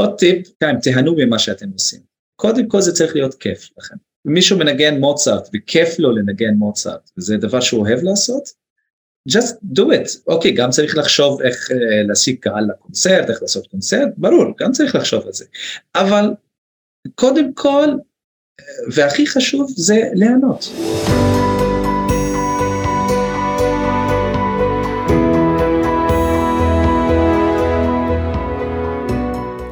עוד טיפ, כן, תהנו ממה שאתם עושים. קודם כל זה צריך להיות כיף לכם. מישהו מנגן מוצרט וכיף לו לנגן מוצרט, וזה דבר שהוא אוהב לעשות, just do it. אוקיי, גם צריך לחשוב איך uh, להשיג קהל לקונצרט, איך לעשות קונצרט, ברור, גם צריך לחשוב על זה. אבל קודם כל, והכי חשוב זה ליהנות.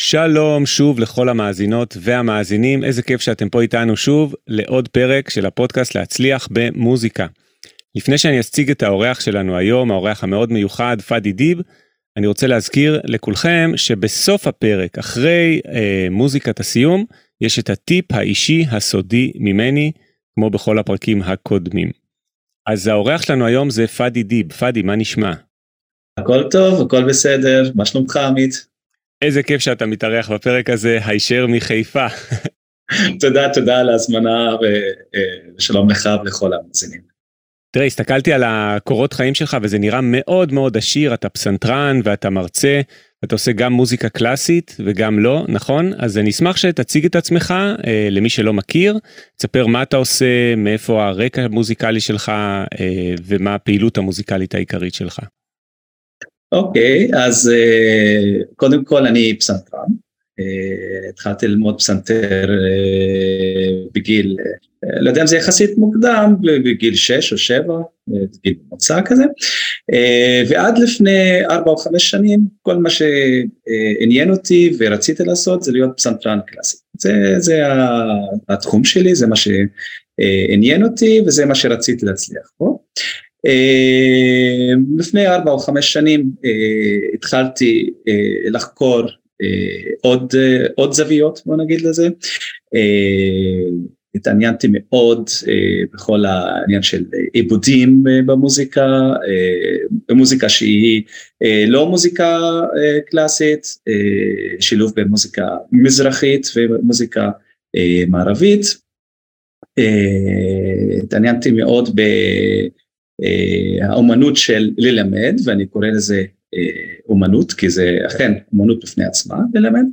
שלום שוב לכל המאזינות והמאזינים, איזה כיף שאתם פה איתנו שוב לעוד פרק של הפודקאסט להצליח במוזיקה. לפני שאני אציג את האורח שלנו היום, האורח המאוד מיוחד, פאדי דיב, אני רוצה להזכיר לכולכם שבסוף הפרק, אחרי אה, מוזיקת הסיום, יש את הטיפ האישי הסודי ממני, כמו בכל הפרקים הקודמים. אז האורח שלנו היום זה פאדי דיב. פאדי, מה נשמע? הכל טוב, הכל בסדר, מה שלומך עמית? איזה כיף שאתה מתארח בפרק הזה, הישר מחיפה. תודה, תודה על ההזמנה ושלום לך ולכל המאזינים. תראה, הסתכלתי על הקורות חיים שלך וזה נראה מאוד מאוד עשיר, אתה פסנתרן ואתה מרצה, ואתה עושה גם מוזיקה קלאסית וגם לא, נכון? אז אני אשמח שתציג את עצמך אה, למי שלא מכיר, תספר מה אתה עושה, מאיפה הרקע המוזיקלי שלך אה, ומה הפעילות המוזיקלית העיקרית שלך. אוקיי, okay, אז uh, קודם כל אני פסנתרן. Uh, התחלתי ללמוד פסנתר uh, בגיל, uh, לא יודע אם זה יחסית מוקדם, בגיל 6 או 7, גיל מוצא כזה, uh, ועד לפני 4 או 5 שנים, כל מה שעניין אותי ורציתי לעשות זה להיות פסנתרן קלאסי. זה, זה התחום שלי, זה מה שעניין אותי וזה מה שרציתי להצליח פה. אה, לפני ארבע או חמש שנים אה, התחלתי אה, לחקור עוד, עוד זוויות בוא נגיד לזה. התעניינתי מאוד בכל העניין של עיבודים במוזיקה, במוזיקה שהיא לא מוזיקה קלאסית, שילוב בין מוזיקה מזרחית ומוזיקה מערבית. התעניינתי מאוד ב... אה, האומנות של ללמד, ואני קורא לזה אה, אומנות, כי זה אכן אומנות בפני עצמה ללמד,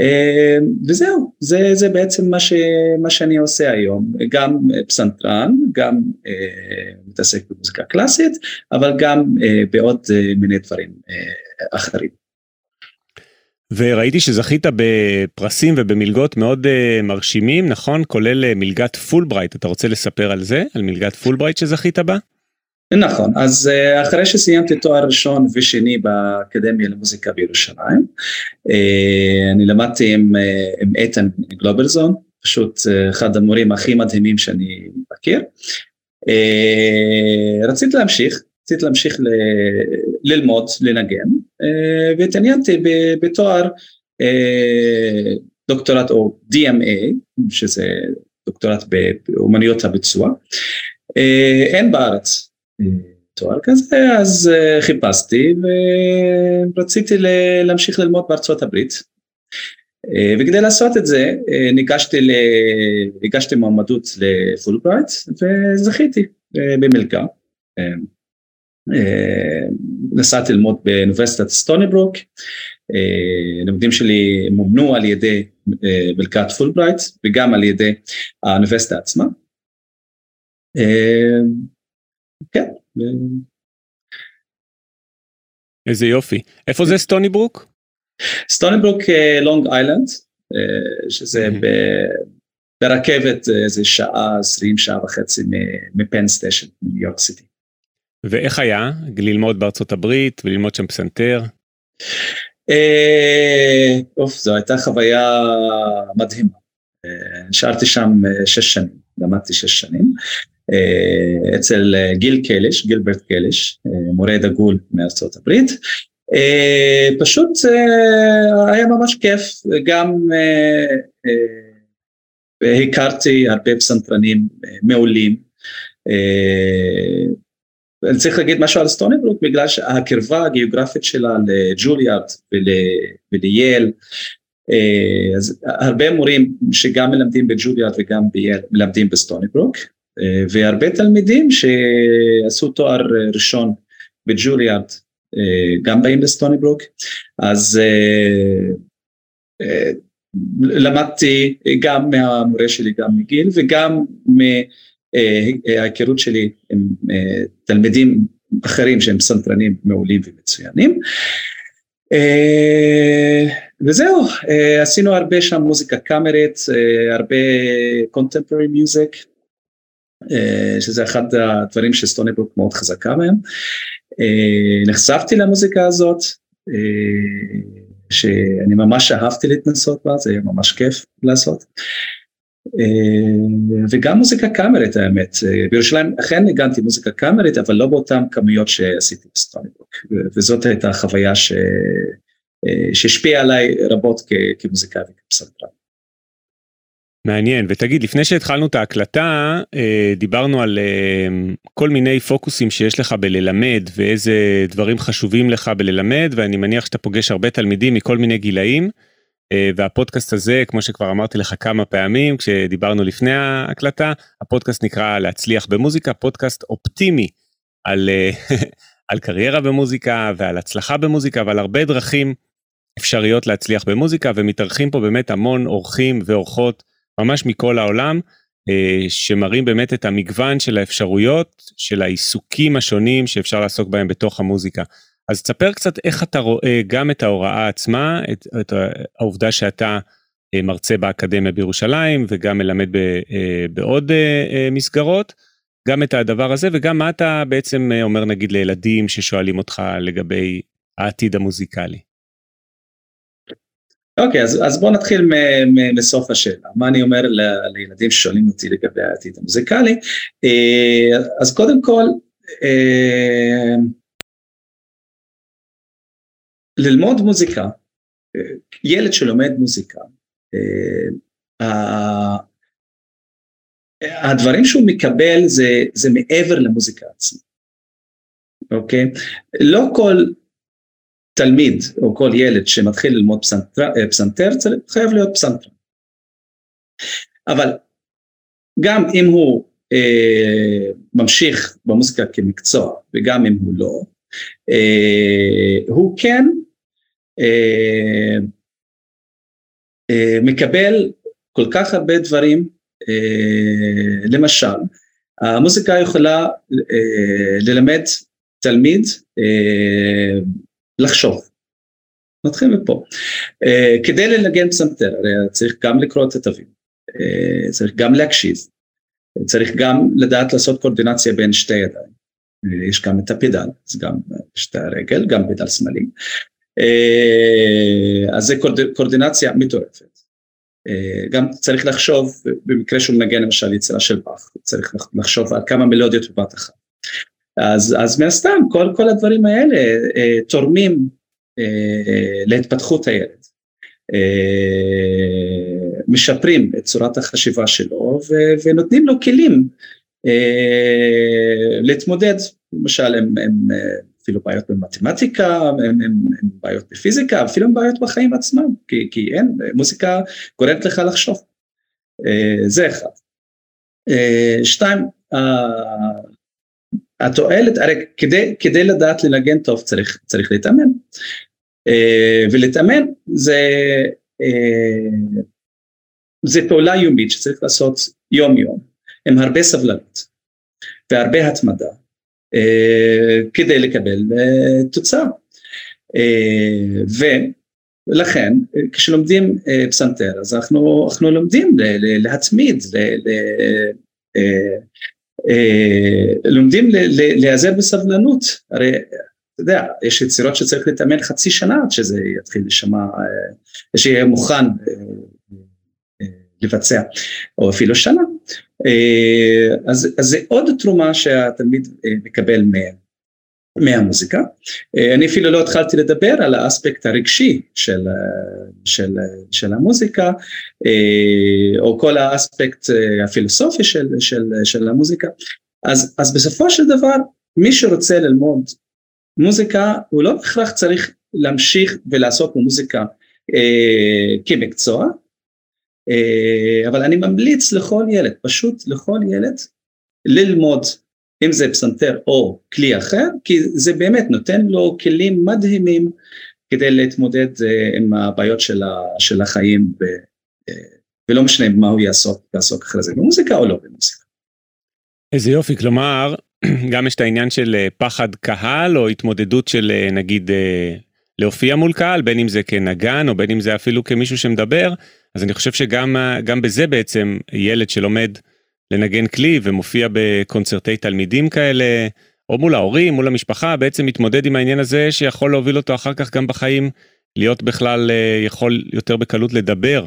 אה, וזהו, זה, זה בעצם מה, ש, מה שאני עושה היום, גם פסנתרן, גם מתעסק במוזיקה קלאסית, אבל גם בעוד מיני דברים אחרים. וראיתי שזכית בפרסים ובמלגות מאוד מרשימים, נכון? כולל מלגת פולברייט, אתה רוצה לספר על זה? על מלגת פולברייט שזכית בה? נכון, אז אה, אחרי שסיימתי תואר ראשון ושני באקדמיה למוזיקה בירושלים, אה, אני למדתי עם, אה, עם איתן גלוברזון, פשוט אחד המורים הכי מדהימים שאני מכיר. רציתי להמשיך, רציתי להמשיך ל, ללמוד, לנגן, והתעניינתי בתואר דוקטורט או DMA, שזה דוקטורט באומנויות הביצוע, אין בארץ. תואר כזה, אז uh, חיפשתי ורציתי להמשיך ללמוד בארצות הברית. Uh, וכדי לעשות את זה, uh, ניגשתי, ל... ניגשתי מועמדות לפולברייט וזכיתי במלגה. נסעתי ללמוד באוניברסיטת סטוני ברוק, הלימודים שלי מומנו על ידי מלגת פולברייט וגם על ידי האוניברסיטה עצמה. כן. איזה יופי. איפה זה סטוני ברוק? סטוני ברוק לונג איילנד, שזה ברכבת אה, איזה שעה, עשרים שעה וחצי מפן סטיישן, ניו יורק סיטי. ואיך היה ללמוד בארצות הברית וללמוד שם פסנתר? אה, אוף, זו הייתה חוויה מדהימה. אה, נשארתי שם שש שנים, למדתי שש שנים. אה, אצל אה, גיל קליש, גילברט קליש, אה, מורה דגול מארצות הברית. פשוט היה ממש כיף, גם והכרתי הרבה פסנתרנים מעולים. אני צריך להגיד משהו על סטוני ברוק בגלל שהקרבה הגיאוגרפית שלה לג'וליארד ולייל, אז הרבה מורים שגם מלמדים בג'וליארד וגם בייל מלמדים בסטוני ברוק, והרבה תלמידים שעשו תואר ראשון בג'וליארד גם באים לסטוני ברוק, אז למדתי גם מהמורה שלי, גם מגיל וגם מההיכרות שלי עם תלמידים אחרים שהם פסנתרנים מעולים ומצוינים. וזהו, עשינו הרבה שם מוזיקה קאמרית, הרבה contemporary music, שזה אחד הדברים שסטוני ברוק מאוד חזקה מהם. נחשפתי למוזיקה הזאת, שאני ממש אהבתי להתנסות בה, זה היה ממש כיף לעשות. וגם מוזיקה קאמרית האמת, בירושלים אכן ניגנתי מוזיקה קאמרית אבל לא באותן כמויות שעשיתי בסטוניבוק וזאת הייתה חוויה ש... שהשפיעה עליי רבות כמוזיקאי וכפסנתרן. מעניין ותגיד לפני שהתחלנו את ההקלטה דיברנו על כל מיני פוקוסים שיש לך בללמד ואיזה דברים חשובים לך בללמד ואני מניח שאתה פוגש הרבה תלמידים מכל מיני גילאים והפודקאסט הזה כמו שכבר אמרתי לך כמה פעמים כשדיברנו לפני ההקלטה הפודקאסט נקרא להצליח במוזיקה פודקאסט אופטימי על, על קריירה במוזיקה ועל הצלחה במוזיקה ועל הרבה דרכים אפשריות להצליח במוזיקה ומתארחים פה באמת המון אורחים ואורחות ממש מכל העולם, שמראים באמת את המגוון של האפשרויות, של העיסוקים השונים שאפשר לעסוק בהם בתוך המוזיקה. אז תספר קצת איך אתה רואה גם את ההוראה עצמה, את, את העובדה שאתה מרצה באקדמיה בירושלים וגם מלמד ב, בעוד מסגרות, גם את הדבר הזה וגם מה אתה בעצם אומר נגיד לילדים ששואלים אותך לגבי העתיד המוזיקלי. אוקיי, אז, אז בואו נתחיל מסוף השאלה. מה אני אומר לילדים ששואלים אותי לגבי העתיד המוזיקלי? אז קודם כל, ללמוד מוזיקה, ילד שלומד מוזיקה, הדברים שהוא מקבל זה, זה מעבר למוזיקה עצמה, אוקיי? לא כל תלמיד או כל ילד שמתחיל ללמוד פסנתר, פסנתר חייב להיות פסנתר. אבל גם אם הוא אה, ממשיך במוזיקה כמקצוע וגם אם הוא לא, אה, הוא כן אה, אה, מקבל כל כך הרבה דברים, אה, למשל, המוזיקה יכולה אה, ללמד תלמיד אה, לחשוב. נתחיל מפה. Uh, כדי לנגן פסנתר, הרי צריך גם לקרוא את התווים, uh, צריך גם להקשיב, צריך גם לדעת לעשות קורדינציה בין שתי ידיים. Uh, יש גם את הפדל, אז גם שתי הרגל, גם פדל שמאלי. אז זה קורד, קורדינציה מטורפת. גם צריך לחשוב, במקרה שהוא מנגן למשל יצירה של באך, צריך לחשוב על כמה מלודיות בבת אחת. אז, אז מהסתם כל, כל הדברים האלה אה, תורמים אה, להתפתחות הילד, אה, משפרים את צורת החשיבה שלו ו, ונותנים לו כלים אה, להתמודד, למשל עם, עם אפילו בעיות במתמטיקה, עם, עם, עם בעיות בפיזיקה, אפילו עם בעיות בחיים עצמם, כי, כי אין, מוזיקה גורמת לך לחשוב, אה, זה אחד. אה, שתיים, התועלת, הרי כדי, כדי לדעת לנגן טוב צריך, צריך להתאמן. Uh, ולהתאמן זה, uh, זה פעולה יומית שצריך לעשות יום יום, עם הרבה סבלנות והרבה התמדה, uh, כדי לקבל תוצאה. ולכן כשלומדים פסנתר אז אנחנו, אנחנו לומדים להתמיד, אה, לומדים להיעזר בסבלנות, הרי אתה יודע, יש יצירות שצריך להתאמן חצי שנה עד שזה יתחיל להישמע, אה, שיהיה מוכן אה, לבצע, או אפילו שנה. אז, אז זה עוד תרומה שהתלמיד מקבל מהם. מהמוזיקה. אני אפילו לא התחלתי לדבר על האספקט הרגשי של, של, של המוזיקה, או כל האספקט הפילוסופי של, של, של המוזיקה. אז, בסופו של דבר, מי שרוצה ללמוד מוזיקה, הוא לא בהכרח צריך להמשיך ולעסוק במוזיקה אה, כמקצוע, אה, אבל אני ממליץ לכל ילד, פשוט לכל ילד, ללמוד אם זה פסנתר או כלי אחר, כי זה באמת נותן לו כלים מדהימים כדי להתמודד uh, עם הבעיות של, החיים, uh, ולא משנה מה הוא יעסוק, יעסוק אחרי זה, במוזיקה או לא במוזיקה. איזה יופי, כלומר, גם יש את העניין של אה, פחד קהל, או התמודדות של נגיד להופיע מול קהל, בין אם זה כנגן, או בין אם זה אפילו כמישהו שמדבר, אז אני חושב שגם בזה בעצם ילד שלומד לנגן כלי ומופיע בקונצרטי תלמידים כאלה, או מול ההורים, מול המשפחה, בעצם מתמודד עם העניין הזה שיכול להוביל אותו אחר כך גם בחיים, להיות בכלל אה, יכול יותר בקלות לדבר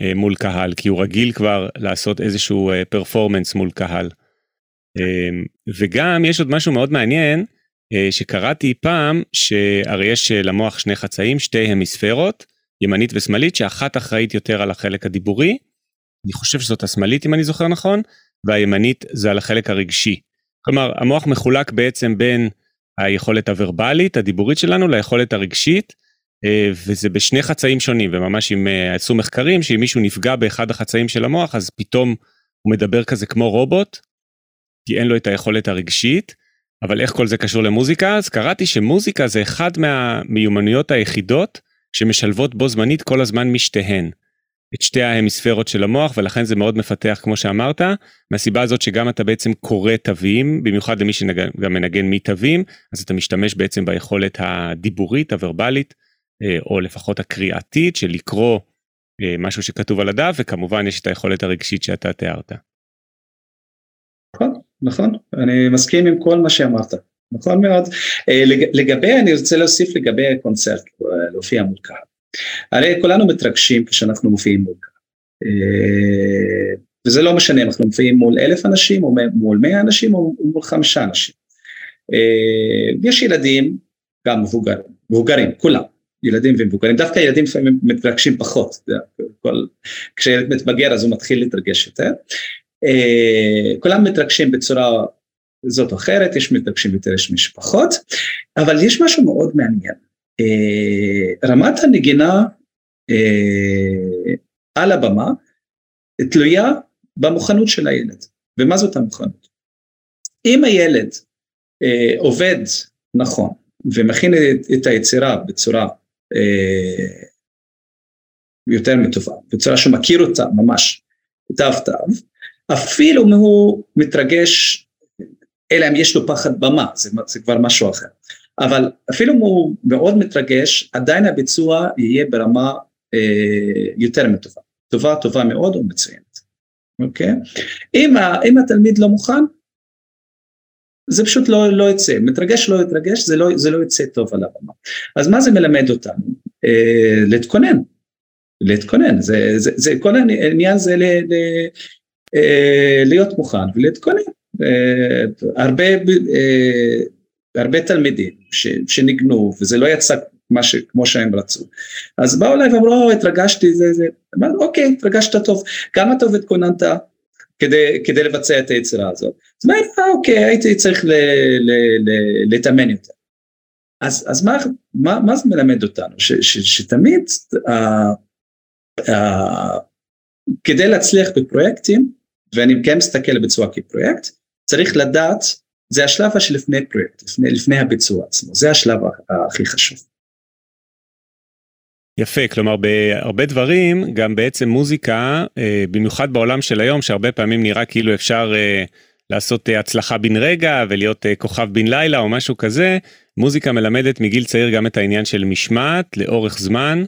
אה, מול קהל, כי הוא רגיל כבר לעשות איזשהו פרפורמנס מול קהל. אמ, וגם יש עוד משהו מאוד מעניין, אה, שקראתי פעם, שהרי יש למוח שני חצאים, שתי המיספרות, ימנית ושמאלית, שאחת אחראית יותר על החלק הדיבורי, אני חושב שזאת השמאלית אם אני זוכר נכון, והימנית זה על החלק הרגשי. כלומר, המוח מחולק בעצם בין היכולת הוורבלית, הדיבורית שלנו, ליכולת הרגשית, אה, וזה בשני חצאים שונים, וממש אם אה, עשו מחקרים, שאם מישהו נפגע באחד החצאים של המוח, אז פתאום הוא מדבר כזה כמו רובוט, כי אין לו את היכולת הרגשית, אבל איך כל זה קשור למוזיקה? אז קראתי שמוזיקה זה אחד מהמיומנויות היחידות שמשלבות בו זמנית כל הזמן משתיהן. את שתי ההמיספרות של המוח ולכן זה מאוד מפתח כמו שאמרת מהסיבה הזאת שגם אתה בעצם קורא תווים במיוחד למי שגם מנגן מתווים אז אתה משתמש בעצם ביכולת הדיבורית הוורבלית אה, או לפחות הקריאתית של לקרוא אה, משהו שכתוב על הדף וכמובן יש את היכולת הרגשית שאתה תיארת. נכון, נכון, אני מסכים עם כל מה שאמרת, נכון מאוד. אה, לגבי, אני רוצה להוסיף לגבי הקונצרט, להופיע מול קהל. הרי כולנו מתרגשים כשאנחנו מופיעים מול קהל. אה, וזה לא משנה אם אנחנו מופיעים מול אלף אנשים או מול מאה אנשים או מול חמישה אנשים. אה, יש ילדים, גם מבוגרים, מבוגרים, כולם, ילדים ומבוגרים, דווקא ילדים לפעמים מתרגשים פחות, כל, כשילד מתבגר אז הוא מתחיל להתרגש יותר. אה, כולם מתרגשים בצורה זאת או אחרת, יש מתרגשים יותר, יש משפחות, אבל יש משהו מאוד מעניין. אה, רמת הנגינה אה, על הבמה תלויה במוכנות של הילד. ומה זאת המוכנות? אם הילד עובד נכון ומכין את היצירה בצורה יותר מטובה, בצורה שהוא מכיר אותה ממש תו תו, אפילו אם הוא מתרגש, אלא אם יש לו פחד במה, זה, זה כבר משהו אחר. אבל אפילו אם הוא מאוד מתרגש, עדיין הביצוע יהיה ברמה אה, יותר מטובה. טובה, טובה מאוד או מצוינת. אוקיי? אם, ה, אם התלמיד לא מוכן, זה פשוט לא, לא יצא. מתרגש לא יתרגש, זה לא, זה לא יצא טוב על הבמה. אז מה זה מלמד אותנו? אה, להתכונן. להתכונן, זה, זה, זה, כל העניין זה ל, ל, אה, להיות מוכן ולהתכונן. אה, הרבה, אה, הרבה תלמידים ש, שניגנו וזה לא יצא מה ש, כמו שהם רצו. אז באו אליי ואמרו, או, התרגשתי, זה, זה. אמרתי, אוקיי, התרגשת טוב. כמה טוב התכוננת כדי, כדי לבצע את היצירה הזאת? אז אמרתי, אה, אוקיי, הייתי צריך ל, ל, ל, להתאמן יותר. אז, אז מה, מה, מה זה מלמד אותנו? ש, ש, שתמיד, uh, uh, כדי להצליח בפרויקטים, ואני כן מסתכל בביצוע כפרויקט, צריך לדעת, זה השלב שלפני פרויקט, לפני, לפני הביצוע עצמו, זה השלב הכי חשוב. יפה, כלומר בהרבה דברים, גם בעצם מוזיקה, אה, במיוחד בעולם של היום, שהרבה פעמים נראה כאילו אפשר אה, לעשות אה, הצלחה בן רגע ולהיות כוכב בן לילה או משהו כזה, מוזיקה מלמדת מגיל צעיר גם את העניין של משמעת לאורך זמן,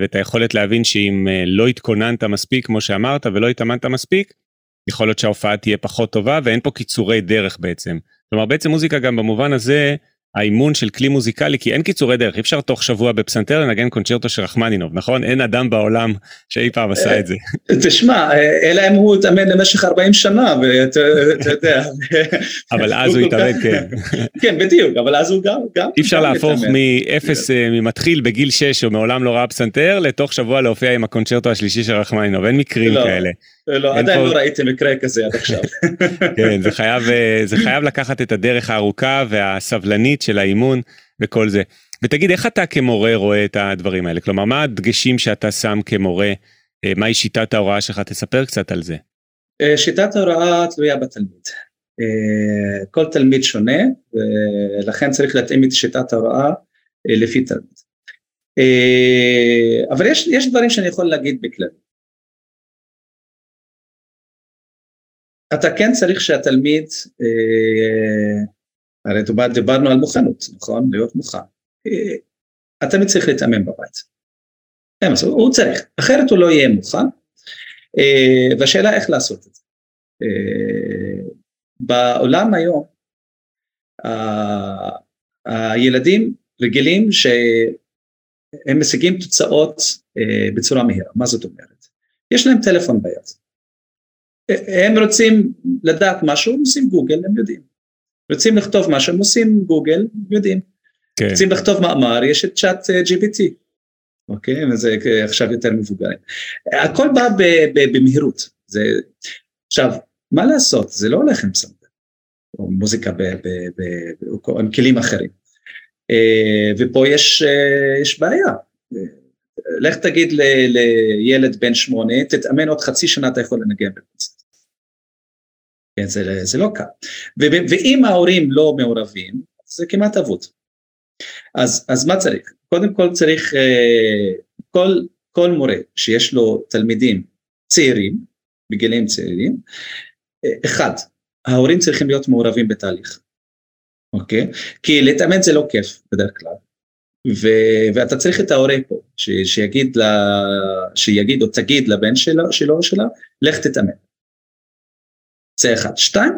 ואת היכולת להבין שאם לא התכוננת מספיק, כמו שאמרת, ולא התאמנת מספיק, יכול להיות שההופעה תהיה פחות טובה ואין פה קיצורי דרך בעצם. כלומר בעצם מוזיקה גם במובן הזה האימון של כלי מוזיקלי, כי אין קיצורי דרך, אי אפשר תוך שבוע בפסנתר לנגן קונצ'רטו של רחמנינוב, נכון? אין אדם בעולם שאי פעם עשה את זה. תשמע, אלא אם הוא התאמן למשך 40 שנה, ואתה יודע. אבל אז הוא התאמן, כן. כן, בדיוק, אבל אז הוא גם... אי אפשר להפוך מאפס, אה, ממתחיל בגיל 6, או מעולם לא ראה פסנתר, לתוך שבוע להופיע עם הקונצ'רטו השלישי של רחמנינוב, אין מקרים לא, כאלה. לא, עדיין פה... לא ראיתי מקרה כזה עד עכשיו. כן, זה חייב, אה, זה חייב לקחת את הדרך הארוכה והסבלנית של האימון וכל זה. ותגיד, איך אתה כמורה רואה את הדברים האלה? כלומר, מה הדגשים שאתה שם כמורה? אה, מהי שיטת ההוראה שלך? תספר קצת על זה. שיטת ההוראה תלויה בתלמיד. כל תלמיד שונה, ולכן צריך להתאים את שיטת ההוראה לפי תלמיד. אבל יש, יש דברים שאני יכול להגיד בכלל. אתה כן צריך שהתלמיד, אה, הרי דיברנו על מוכנות, נכון? להיות מוכן. אה, התלמיד צריך להתאמן בבית. הוא צריך, אחרת הוא לא יהיה מוכן. אה, והשאלה איך לעשות את זה. בעולם היום, הילדים רגילים שהם משיגים תוצאות בצורה מהירה. מה זאת אומרת? יש להם טלפון ביד. הם רוצים לדעת משהו, הם עושים גוגל, הם יודעים. רוצים לכתוב משהו, הם עושים גוגל, הם יודעים. כן. רוצים לכתוב מאמר, יש את צ'אט אה, GPT, אוקיי? וזה עכשיו יותר מבוגרים. הכל בא במהירות. זה... עכשיו, מה לעשות, זה לא הולך עם סנדר, או מוזיקה ב, ב, ב, ב, עם כלים אחרים. אה, ופה יש, אה, יש בעיה. לך תגיד לילד בן שמונה, תתאמן עוד חצי שנה אתה יכול לנגן בקונצרט. כן, זה, זה לא קל. ואם ההורים לא מעורבים, זה כמעט אבוד. אז, אז מה צריך? קודם כל צריך, אה, כל, כל מורה שיש לו תלמידים צעירים, בגילים צעירים, אה, אחד, ההורים צריכים להיות מעורבים בתהליך, אוקיי? כי להתאמן זה לא כיף בדרך כלל. ו, ואתה צריך את ההורה פה, ש, שיגיד, לה, שיגיד או תגיד לבן שלו, שלו או שלה, לך תתאמן. זה אחד. שתיים,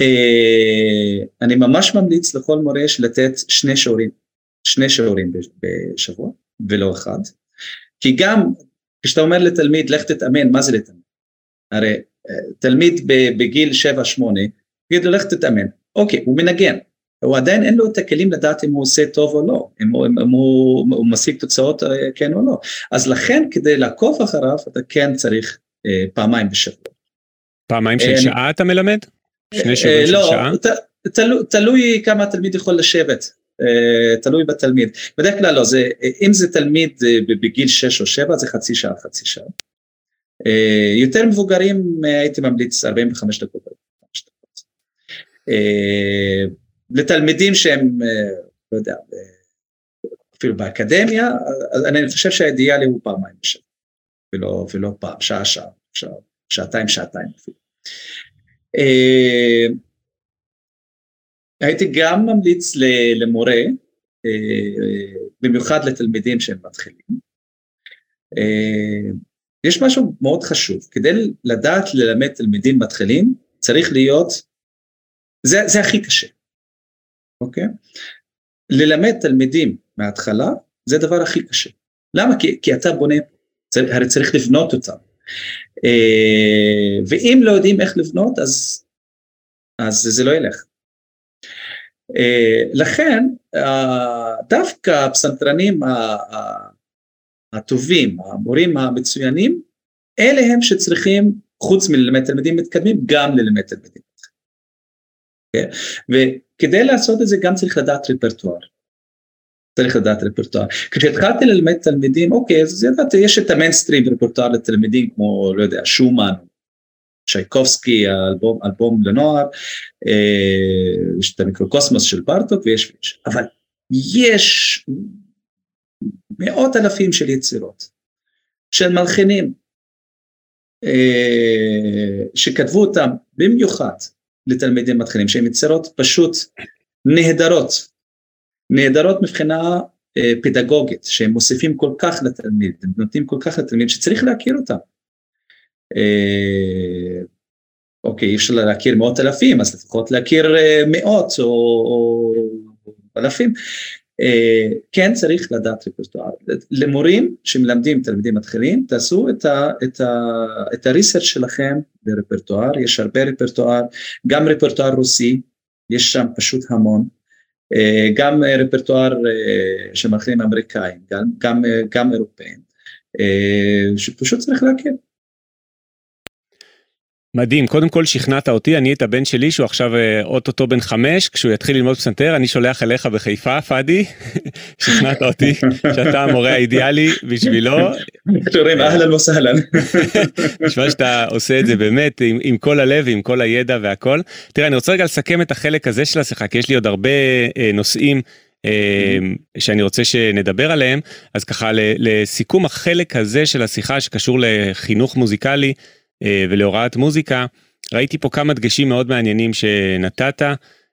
אה, אני ממש ממליץ לכל מורה לתת שני שיעורים, שני שיעורים בשבוע ולא אחד, כי גם כשאתה אומר לתלמיד לך תתאמן, מה זה לתאמן? הרי אה, תלמיד בגיל 7-8, יגיד לו לך תתאמן, אוקיי, הוא מנגן, הוא עדיין אין לו את הכלים לדעת אם הוא עושה טוב או לא, אם הוא, אם הוא, הוא משיג תוצאות אה, כן או לא. אז לכן כדי לעקוב אחריו אתה כן צריך אה, פעמיים בשבוע. פעמיים של שעה אתה מלמד? שני אה, שיעורים של לא, שעה? לא, תלוי כמה התלמיד יכול לשבת, אה, תלוי בתלמיד. בדרך כלל לא, זה, אם זה תלמיד אה, בגיל 6 או 7 זה חצי שעה, חצי שעה. יותר מבוגרים הייתי ממליץ 45 דקות. לתלמידים שהם, לא יודע, אפילו באקדמיה, אני חושב שהאידיאלי הוא פעמיים בשבוע, ולא, ולא פעם, שעה, שעה, שעה, שעתיים, שעתיים אפילו. אה, הייתי גם ממליץ למורה, אה, במיוחד לתלמידים שהם מתחילים. אה, יש משהו מאוד חשוב, כדי לדעת ללמד תלמידים מתחילים, צריך להיות, זה, זה הכי קשה, אוקיי? ללמד תלמידים מההתחלה, זה הדבר הכי קשה. למה? כי, כי אתה בונה, הרי צריך לבנות אותם. אה, ואם לא יודעים איך לבנות אז, אז זה לא ילך. אה, לכן דווקא הפסנתרנים הטובים, המורים המצוינים, אלה הם שצריכים, חוץ מללמד תלמידים מתקדמים, גם ללמד תלמידים. Okay? כן? וכדי לעשות את זה גם צריך לדעת רפרטואר. צריך לדעת רפרטואר. כשהתחלתי ללמד תלמידים, אוקיי, אז ידעתי, יש את המיינסטרים רפרטואר לתלמידים כמו, לא יודע, שומן, שייקובסקי, אלבום, אלבום לנוער, אה, יש את המיקרוקוסמוס של פרטוק ויש ויש, אבל יש מאות אלפים של יצירות, של מלחינים, אה, שכתבו אותם במיוחד לתלמידים מתחילים, שהן יצירות פשוט נהדרות, נהדרות מבחינה אה, פדגוגית, שהם מוסיפים כל כך לתלמיד, הם נותנים כל כך לתלמיד שצריך להכיר אותם. אה, אוקיי, אי אפשר להכיר מאות אלפים, אז לפחות להכיר אה, מאות או, או אלפים. אה, כן צריך לדעת רפרטואר. למורים שמלמדים תלמידים מתחילים, תעשו את, ה, את, את הריסרצ' שלכם ברפרטואר, יש הרבה רפרטואר, גם רפרטואר רוסי, יש שם פשוט המון. אה, גם רפרטואר של מתחילים אמריקאים, גם, גם, גם אירופאים, שפשוט צריך להכיר. מדהים, קודם כל שכנעת אותי, אני את הבן שלי שהוא עכשיו אה, אוטוטו בן חמש, כשהוא יתחיל ללמוד פסנתר, אני שולח אליך בחיפה, פאדי, שכנעת אותי שאתה המורה האידיאלי בשבילו. קוראים אהלן וסהלן. נשמע שאתה עושה את זה באמת עם, עם כל הלב, עם כל הידע והכל. תראה, אני רוצה רגע לסכם את החלק הזה של השיחה, כי יש לי עוד הרבה אה, נושאים אה, שאני רוצה שנדבר עליהם, אז ככה לסיכום החלק הזה של השיחה שקשור לחינוך מוזיקלי, ולהוראת מוזיקה, ראיתי פה כמה דגשים מאוד מעניינים שנתת.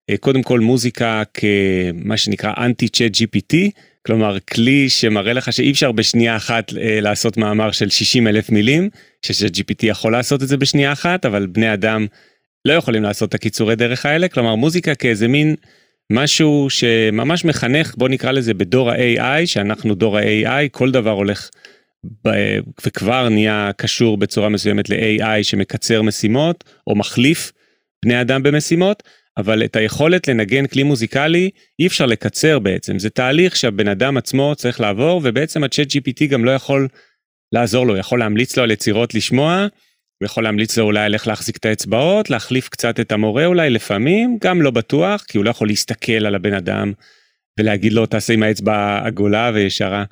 אה, קודם כל מוזיקה כמה שנקרא אנטי צ'אט GPT, כלומר כלי שמראה לך שאי אפשר בשנייה אחת אה, לעשות מאמר של 60 אלף מילים, שצ'אט GPT יכול לעשות את זה בשנייה אחת, אבל בני אדם לא יכולים לעשות את הקיצורי דרך האלה, כלומר מוזיקה כאיזה מין משהו שממש מחנך, בוא נקרא לזה בדור ה-AI, שאנחנו דור ה-AI, כל דבר הולך וכבר נהיה קשור בצורה מסוימת ל-AI שמקצר משימות או מחליף בני אדם במשימות, אבל את היכולת לנגן כלי מוזיקלי אי אפשר לקצר בעצם, זה תהליך שהבן אדם עצמו צריך לעבור ובעצם הצ'אט GPT גם לא יכול לעזור לו, יכול להמליץ לו על יצירות לשמוע, הוא יכול להמליץ לו אולי על איך להחזיק את האצבעות, להחליף קצת את המורה אולי לפעמים, גם לא בטוח, כי הוא לא יכול להסתכל על הבן אדם ולהגיד לו תעשה עם האצבע עגולה וישרה.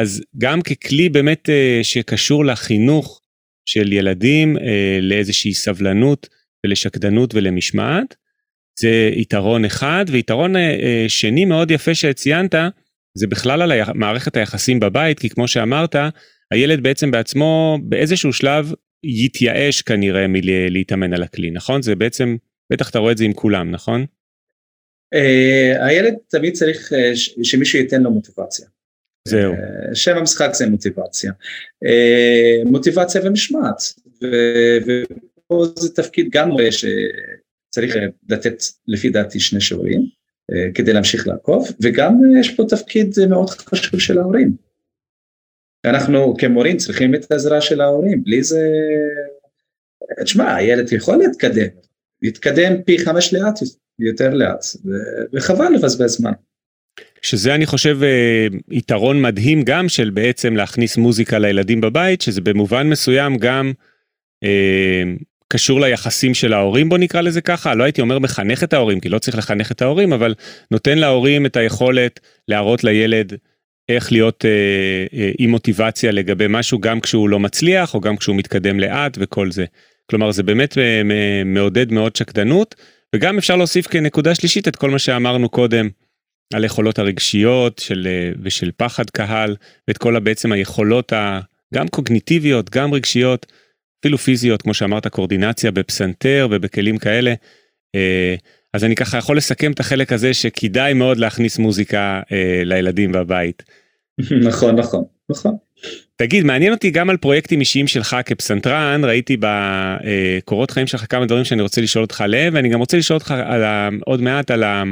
אז גם ככלי באמת אה, שקשור לחינוך של ילדים אה, לאיזושהי סבלנות ולשקדנות ולמשמעת, זה יתרון אחד, ויתרון אה, שני מאוד יפה שציינת, זה בכלל על מערכת היחסים בבית, כי כמו שאמרת, הילד בעצם בעצמו באיזשהו שלב יתייאש כנראה מלהתאמן על הכלי, נכון? זה בעצם, בטח אתה רואה את זה עם כולם, נכון? הילד תמיד צריך שמישהו ייתן לו מוטיבציה. זהו. אה, שם המשחק זה מוטיבציה. אה, מוטיבציה ומשמעת. ופה זה תפקיד גם שצריך לתת לפי דעתי שני שיעורים אה, כדי להמשיך לעקוב, וגם יש פה תפקיד מאוד חשוב של ההורים. אנחנו כמורים צריכים את העזרה של ההורים, בלי זה... תשמע, הילד יכול להתקדם, להתקדם פי חמש לאט, יותר לאט, וחבל לבזבז זמן. שזה אני חושב אה, יתרון מדהים גם של בעצם להכניס מוזיקה לילדים בבית, שזה במובן מסוים גם אה, קשור ליחסים של ההורים בוא נקרא לזה ככה, לא הייתי אומר מחנך את ההורים, כי לא צריך לחנך את ההורים, אבל נותן להורים את היכולת להראות לילד איך להיות אה, אה, עם מוטיבציה לגבי משהו גם כשהוא לא מצליח או גם כשהוא מתקדם לאט וכל זה. כלומר זה באמת אה, מעודד מאוד שקדנות וגם אפשר להוסיף כנקודה שלישית את כל מה שאמרנו קודם. על היכולות הרגשיות של, אה, ושל פחד קהל, ואת כל בעצם היכולות גם קוגניטיביות, גם רגשיות, אפילו פיזיות, כמו שאמרת, קורדינציה בפסנתר ובכלים כאלה. אה, אז אני ככה יכול לסכם את החלק הזה שכדאי מאוד להכניס מוזיקה אה, לילדים בבית. נכון, נכון, נכון. תגיד, מעניין אותי גם על פרויקטים אישיים שלך כפסנתרן, ראיתי בקורות חיים שלך כמה דברים שאני רוצה לשאול אותך עליהם, ואני גם רוצה לשאול אותך על ה, עוד מעט על ה...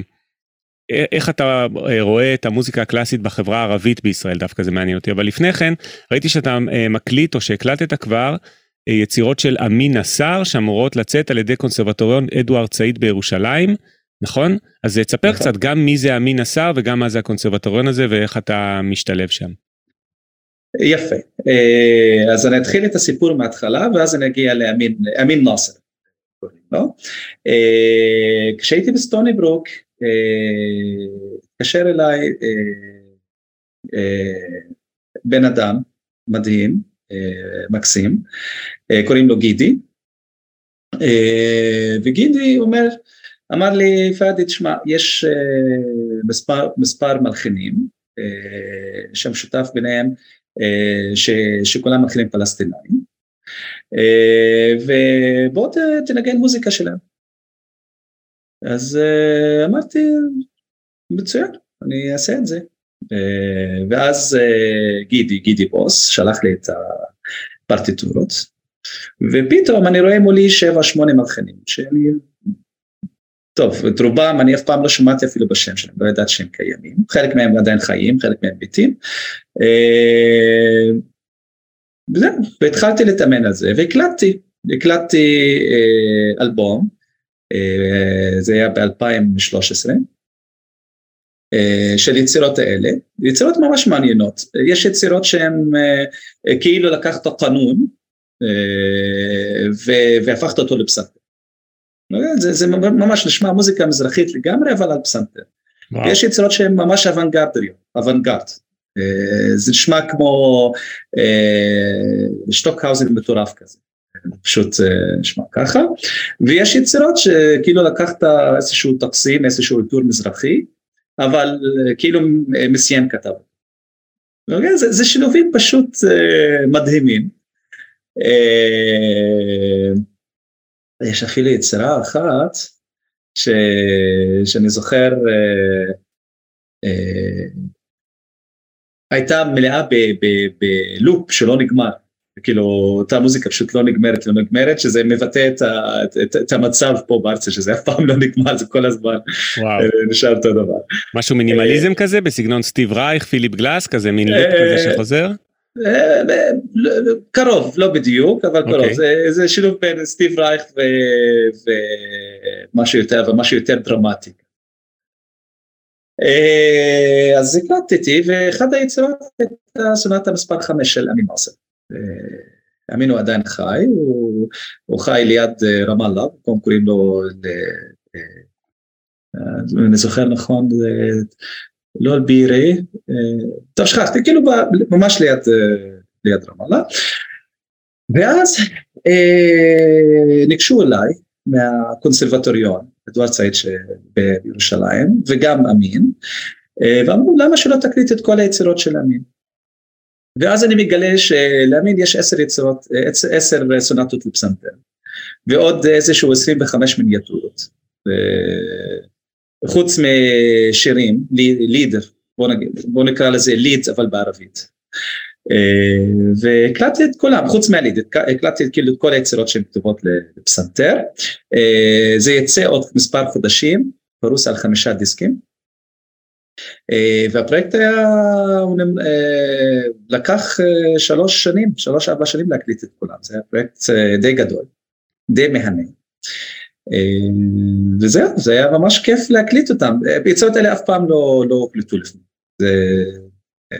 איך אתה אה, רואה את המוזיקה הקלאסית בחברה הערבית בישראל דווקא זה מעניין אותי אבל לפני כן ראיתי שאתה אה, מקליט או שהקלטת כבר אה, יצירות של אמין נסאר שאמורות לצאת על ידי קונסרבטוריון אדוארד סעיד בירושלים נכון אז תספר נכון. קצת גם מי זה אמין נסאר וגם מה זה הקונסרבטוריון הזה ואיך אתה משתלב שם. יפה אז אני אתחיל את הסיפור מההתחלה ואז אני אגיע לאמין נאסר. לא? כשהייתי בסטוני ברוק התקשר אליי אה, אה, בן אדם מדהים, אה, מקסים, קוראים לו גידי, וגידי אומר, אמר לי פאדי תשמע יש מספר, מספר מלחינים שמשותף ביניהם ש, שכולם מלחינים פלסטינאים ובוא תנגן מוזיקה שלהם אז uh, אמרתי, מצוין, אני אעשה את זה. Uh, ואז uh, גידי, גידי בוס, שלח לי את הפרטיטורות, ופתאום אני רואה מולי 7-8 מלחנים, שאני טוב, את רובם אני אף פעם לא שמעתי אפילו בשם שלהם, לא ידעתי שהם קיימים, חלק מהם עדיין חיים, חלק מהם מתים. וזהו, והתחלתי להתאמן על זה, והקלטתי, הקלטתי אלבום, זה היה ב-2013. אה, של יצירות האלה, יצירות ממש מעניינות, יש יצירות שהן אה, כאילו לקחת קנון אה, והפכת אותו לפסנתר. זה, זה ממש נשמע מוזיקה מזרחית לגמרי אבל על פסנתר. וואו. יש יצירות שהן ממש אוונגרדיות, אוונגרד. זה נשמע כמו שטוקהאוזן מטורף כזה. פשוט נשמע ככה, ויש יצירות שכאילו לקחת איזשהו טקסים, איזשהו עיטור מזרחי, אבל אה, כאילו אה, מסיין כתב. אוקיי? זה, זה שילובים פשוט מדהימים. יש אפילו יצירה אחת ש, שאני זוכר uh, uh, הייתה מלאה בלופ שלא נגמר. כאילו אותה מוזיקה פשוט לא נגמרת לא נגמרת שזה מבטא את, ה, את, את המצב פה בארצה שזה אף פעם לא נגמר זה כל הזמן. אה, נשאר אותו דבר. משהו מינימליזם כזה בסגנון סטיב רייך פיליפ גלאס כזה מין לופ כזה אה, שחוזר? אה, קרוב לא בדיוק אבל קרוב אוקיי. זה, זה שילוב בין סטיב רייך ומשהו יותר ומשהו יותר דרמטי. אז הקלטתי ואחד היצירות הייתה סונטה מספר 5 של אמי מרסל. אה, אמין הוא עדיין חי, הוא, הוא חי ליד אה, רמאללה, קודם קוראים לו, אה, אני זוכר נכון, לא על בירי, טוב שכחתי, כאילו ממש ליד, ליד רמאללה. ואז ניגשו אליי מהקונסרבטוריון, אדוארד סעיד בירושלים, וגם אמין, ואמרו למה שלא תקליט את כל היצירות של אמין. ואז אני מגלה שלאמין יש עשר יצירות, עשר סונטות לפסנתר, ועוד איזשהו 25 מיניאטורות. חוץ משירים, לידר, בוא, נגיד, בוא נקרא לזה ליד אבל בערבית. והקלטתי את כולם, חוץ מהליד, הקלטתי כאילו את כל היצירות שהן כתובות לפסנתר. זה יצא עוד מספר חודשים, פרוס על חמישה דיסקים. אה, והפרויקט היה, הוא אה, לקח אה, שלוש שנים, שלוש ארבע שנים להקליט את כולם, זה היה פרויקט די גדול, די מהנה. וזהו, זה היה ממש כיף להקליט אותם, ביציאות האלה אף פעם לא, לא הוקלטו לפני, זה,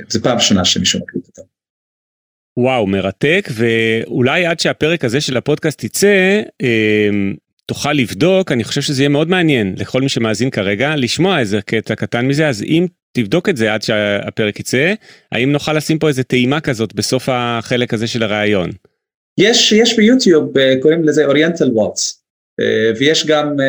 זה פעם ראשונה שמישהו מקליט אותם. וואו, מרתק, ואולי עד שהפרק הזה של הפודקאסט יצא, תוכל לבדוק, אני חושב שזה יהיה מאוד מעניין לכל מי שמאזין כרגע, לשמוע איזה קטע קטן מזה, אז אם תבדוק את זה עד שהפרק יצא, האם נוכל לשים פה איזה טעימה כזאת בסוף החלק הזה של הראיון? יש, יש ביוטיוב, אה, קוראים לזה אוריינטל וואטס, אה, ויש גם, אה,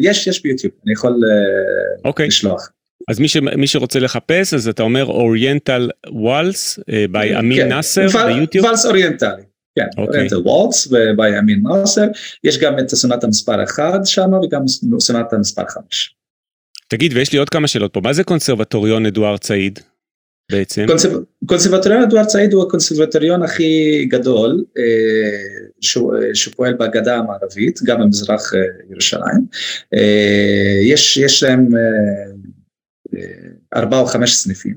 יש, יש ביוטיוב, אני יכול okay. אוקיי. לשלוח. אז מי, ש, מי שרוצה לחפש, אז אתה אומר Oriental Waltz, by אמין כן. נאסר ביוטיוב? וואלס אוריינטלי. כן, Oriental Waltz by אמין נאסר, יש גם את הסונטה מספר 1 שם וגם סונטה מספר 5. תגיד, ויש לי עוד כמה שאלות פה, מה זה קונסרבטוריון אדוארד סעיד בעצם? קונסרבטוריון אדוארד סעיד הוא הקונסרבטוריון הכי גדול אה, שהוא, אה, שפועל בגדה המערבית, גם במזרח אה, ירושלים. יש, יש להם ארבעה או חמש סניפים.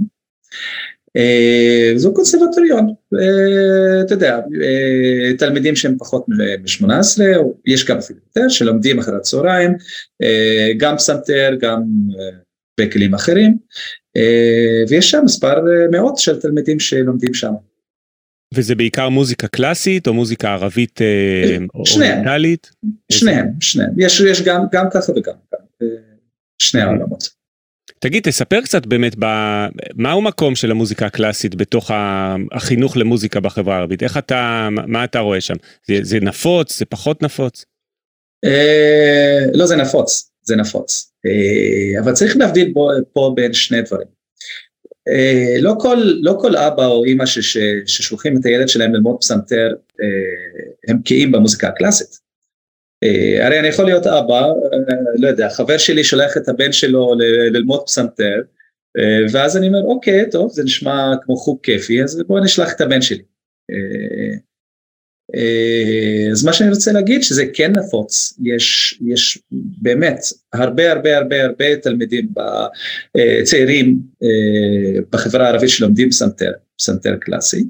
אה, זו קונסרבטוריון, אה, אתה יודע, אה, תלמידים שהם פחות מ-18, יש גם אפילו יותר, שלומדים אחרי הצהריים, גם פסנתר, גם בכלים אחרים, ויש שם מספר מאות של תלמידים שלומדים שם. וזה בעיקר מוזיקה קלאסית או מוזיקה ערבית אוריינטלית? שניהם, שניהם, יש, יש גם, גם ככה וגם ככה, שני העולמות. תגיד, תספר קצת באמת, מהו מקום של המוזיקה הקלאסית בתוך החינוך למוזיקה בחברה הערבית? איך אתה, מה אתה רואה שם? זה, זה נפוץ? זה פחות נפוץ? אה, לא, זה נפוץ, זה נפוץ. אה, אבל צריך להבדיל פה בין שני דברים. אה, לא כל, לא כל אבא או אימא ששולחים את הילד שלהם ללמוד פסנתר, הם בקיאים במוזיקה הקלאסית. אה, הרי אני יכול להיות אבא, אה, לא יודע, חבר שלי שולח את הבן שלו ללמוד פסנתר, אה, ואז אני אומר, אוקיי, טוב, זה נשמע כמו חוג כיפי, אז בואו נשלח את הבן שלי. אז מה שאני רוצה להגיד שזה כן נפוץ, יש, יש באמת הרבה הרבה הרבה הרבה תלמידים צעירים בחברה הערבית שלומדים פסנתר, פסנתר קלאסי.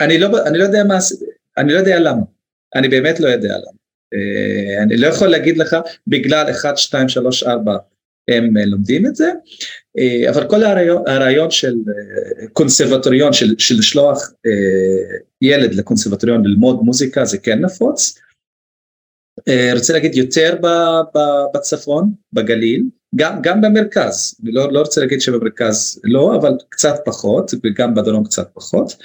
אני לא, אני לא יודע מה, אני לא יודע למה, אני באמת לא יודע למה. אני לא יכול להגיד לך בגלל 1, 2, 3, 4 הם לומדים את זה, אבל כל הרעיון, הרעיון של קונסרבטוריון, של, של לשלוח ילד לקונסרבטוריון ללמוד מוזיקה זה כן נפוץ. רוצה להגיד יותר בצפון, בגליל, גם, גם במרכז, אני לא, לא רוצה להגיד שבמרכז לא, אבל קצת פחות, וגם בדרום קצת פחות.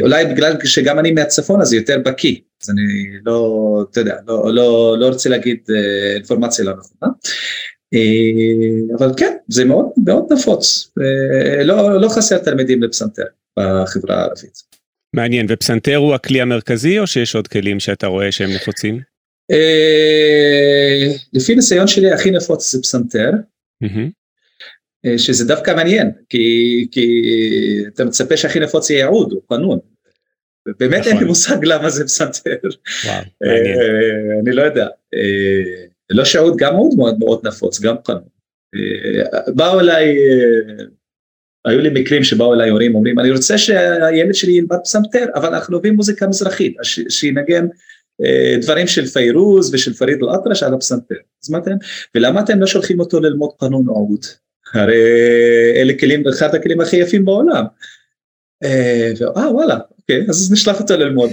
אולי בגלל שגם אני מהצפון אז יותר בקיא, אז אני לא, אתה יודע, לא, לא, לא רוצה להגיד אינפורמציה לא נכונה. אבל כן, זה מאוד מאוד נפוץ, לא, לא חסר תלמידים לפסנתר בחברה הערבית. מעניין, ופסנתר הוא הכלי המרכזי או שיש עוד כלים שאתה רואה שהם נפוצים? לפי ניסיון שלי הכי נפוץ זה פסנתר, שזה דווקא מעניין, כי, כי אתה מצפה שהכי נפוץ יהיה עוד, הוא קנון. באמת אין לי מושג למה זה פסנתר. אני לא יודע. לא שעוד, גם עוד מאוד מאוד נפוץ, גם קנון. באו אליי, היו לי מקרים שבאו אליי הורים אומרים אני רוצה שהילד שלי ילמד פסנתר אבל אנחנו אוהבים מוזיקה מזרחית שינגן דברים של פיירוז ושל פריד אל-אטרש על הפסנתר. אז מה אתם, ולמה אתם לא שולחים אותו ללמוד קנון או עוד? הרי אלה כלים, אחד הכלים הכי יפים בעולם. אה וואלה, אוקיי, אז נשלח אותו ללמוד.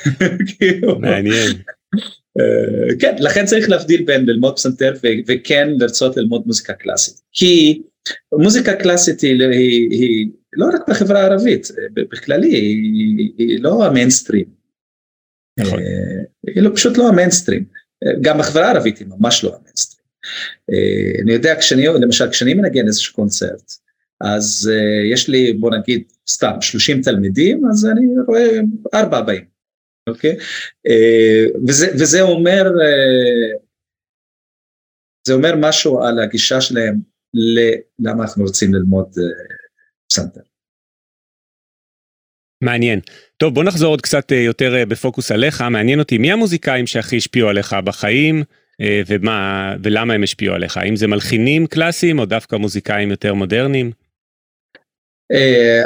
מעניין. כן, לכן צריך להבדיל בין ללמוד פסנתר וכן לרצות ללמוד מוזיקה קלאסית. כי מוזיקה קלאסית היא, היא, היא לא רק בחברה הערבית, בכללי, היא, היא לא המיינסטרים. נכון. היא לא, פשוט לא המיינסטרים. גם בחברה הערבית היא ממש לא המיינסטרים. אני יודע, כשאני, למשל, כשאני מנגן איזשהו קונצרט, אז יש לי, בוא נגיד, סתם 30 תלמידים, אז אני רואה ארבע באים. אוקיי? וזה, וזה אומר, זה אומר משהו על הגישה שלהם ללמה אנחנו רוצים ללמוד פסנתר. מעניין. טוב בוא נחזור עוד קצת יותר בפוקוס עליך, מעניין אותי מי המוזיקאים שהכי השפיעו עליך בחיים ומה ולמה הם השפיעו עליך, האם זה מלחינים קלאסיים או דווקא מוזיקאים יותר מודרניים?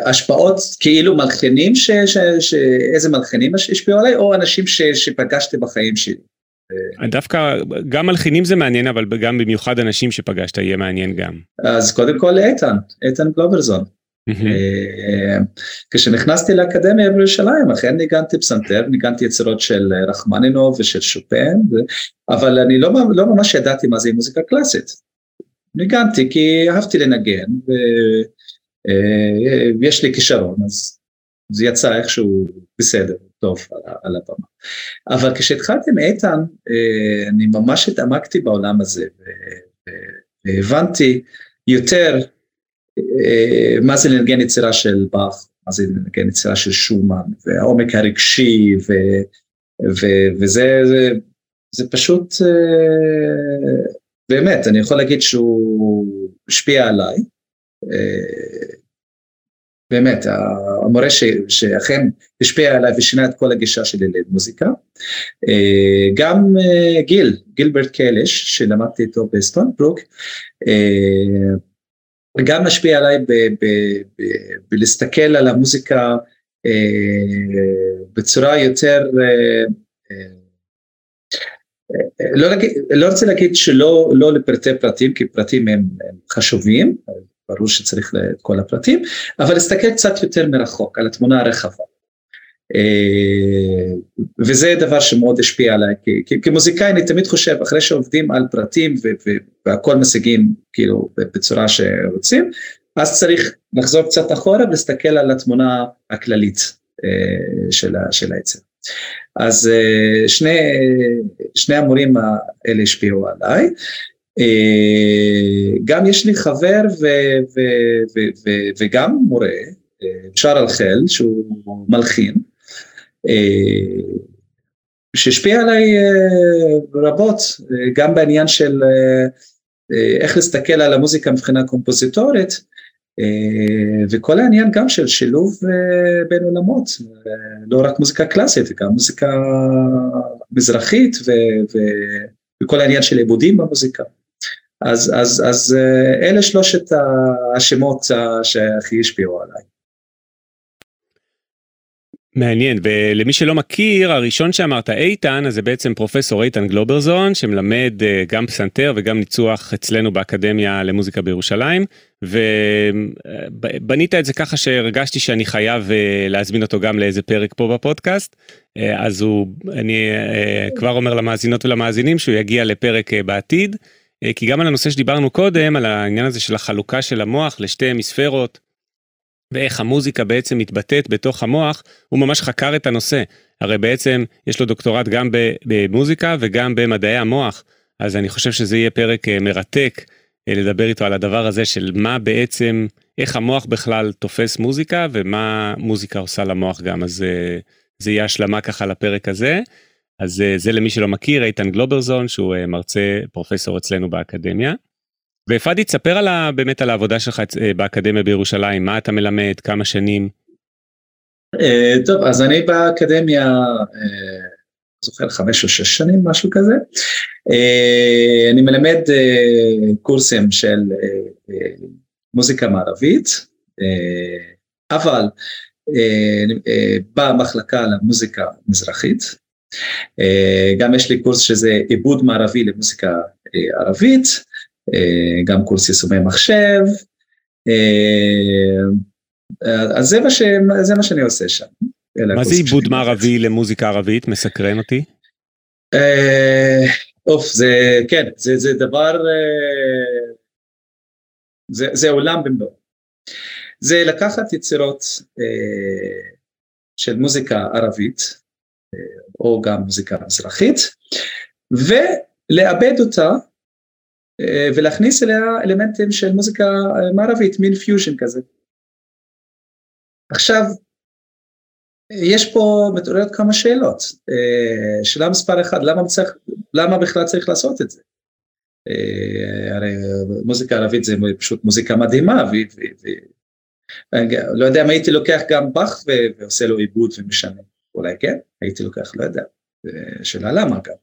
השפעות כאילו מלחינים, איזה מלחינים השפיעו עליי או אנשים שפגשתי בחיים שלי. דווקא גם מלחינים זה מעניין אבל גם במיוחד אנשים שפגשת יהיה מעניין גם. אז קודם כל איתן, איתן גלוברזון. כשנכנסתי לאקדמיה בירושלים אכן ניגנתי פסנתר, ניגנתי יצירות של רחמנינוב ושל שופן, אבל אני לא, לא ממש ידעתי מה זה מוזיקה קלאסית. ניגנתי כי אהבתי לנגן. ויש לי כישרון אז זה יצא איכשהו בסדר, טוב על, הבמה. אבל כשהתחלתי איתן אני ממש התעמקתי בעולם הזה והבנתי יותר מה זה לנגן יצירה של באך, מה זה לנגן יצירה של שומן והעומק הרגשי ו, ו, וזה זה, זה פשוט באמת אני יכול להגיד שהוא השפיע עליי. באמת, המורה ש, שאכן השפיע עליי ושינה את כל הגישה שלי למוזיקה. גם גיל, גילברט קלש, שלמדתי איתו בסטונברוק, גם משפיע עליי בלהסתכל על המוזיקה בצורה יותר, לא, להגיד, לא רוצה להגיד שלא לא לפרטי פרטים, כי פרטים הם חשובים, ברור שצריך את כל הפרטים, אבל להסתכל קצת יותר מרחוק על התמונה הרחבה. וזה דבר שמאוד השפיע עליי, כי כמוזיקאי אני תמיד חושב אחרי שעובדים על פרטים והכל משיגים כאילו בצורה שרוצים, אז צריך לחזור קצת אחורה ולהסתכל על התמונה הכללית של העצם. אז שני, שני המורים האלה השפיעו עליי. גם יש לי חבר ו, ו, ו, ו, וגם מורה, שר אלחל, שהוא מלחין, שהשפיע עליי רבות, גם בעניין של איך להסתכל על המוזיקה מבחינה קומפוזיטורית, וכל העניין גם של שילוב בין עולמות, לא רק מוזיקה קלאסית, גם מוזיקה מזרחית ו, ו, וכל העניין של עיבודים במוזיקה. אז, אז, אז אלה שלושת השמות שהכי השפיעו עליי. מעניין ולמי שלא מכיר הראשון שאמרת איתן אז זה בעצם פרופסור איתן גלוברזון שמלמד uh, גם פסנתר וגם ניצוח אצלנו באקדמיה למוזיקה בירושלים ובנית את זה ככה שהרגשתי שאני חייב uh, להזמין אותו גם לאיזה פרק פה בפודקאסט אז הוא אני כבר אומר למאזינות ולמאזינים שהוא יגיע לפרק בעתיד כי גם על הנושא שדיברנו קודם על העניין הזה של החלוקה של המוח לשתי המיספרות. ואיך המוזיקה בעצם מתבטאת בתוך המוח, הוא ממש חקר את הנושא. הרי בעצם יש לו דוקטורט גם במוזיקה וגם במדעי המוח, אז אני חושב שזה יהיה פרק אה, מרתק אה, לדבר איתו על הדבר הזה של מה בעצם, איך המוח בכלל תופס מוזיקה ומה מוזיקה עושה למוח גם, אז אה, זה יהיה השלמה ככה לפרק הזה. אז זה למי שלא מכיר, איתן גלוברזון, שהוא מרצה פרופסור אצלנו באקדמיה. ופאדי תספר על ה, באמת על העבודה שלך אה, באקדמיה בירושלים מה אתה מלמד כמה שנים. Uh, טוב אז אני באקדמיה uh, זוכר חמש או שש שנים משהו כזה. אני מלמד קורסים של מוזיקה מערבית אבל במחלקה למוזיקה מזרחית. גם יש לי קורס שזה עיבוד מערבי למוזיקה ערבית. אה, גם קורס יישומי מחשב, אה, אז זה מה, ש, זה מה שאני עושה שם. מה זה עיבוד מערבי למוזיקה ערבית? מסקרן אותי. אה, אוף, זה, כן, זה, זה דבר, זה, זה עולם במלואו. זה לקחת יצירות של מוזיקה ערבית, או גם מוזיקה מזרחית, ולעבד אותה אה, ולהכניס אליה אלמנטים של מוזיקה אה, מערבית, מין פיוז'ן כזה. עכשיו, יש פה מתעוררת כמה שאלות. אה, שאלה מספר אחד, למה, צריך, למה בכלל צריך לעשות את זה? הרי מוזיקה ערבית זה פשוט מוזיקה מדהימה, ולא יודע אם הייתי לוקח גם באך ועושה לו עיבוד ומשנה, אולי כן, הייתי לוקח, לא יודע, שאלה למה גם.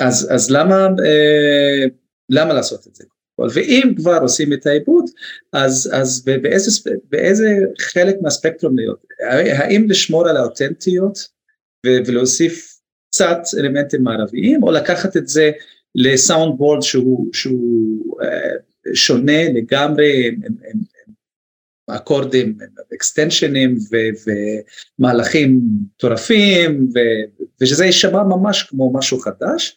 אז, אז למה, אה, למה לעשות את זה? ואם כבר עושים את העיבוד, אז, אז באיזה, באיזה חלק מהספקטרום להיות? האם לשמור על האותנטיות ולהוסיף קצת אלמנטים מערביים, או לקחת את זה לסאונד בורד שהוא, שהוא אה, שונה לגמרי, עם, עם אקורדים, אקסטנשנים ומהלכים מטורפים, ושזה יישמע ממש כמו משהו חדש.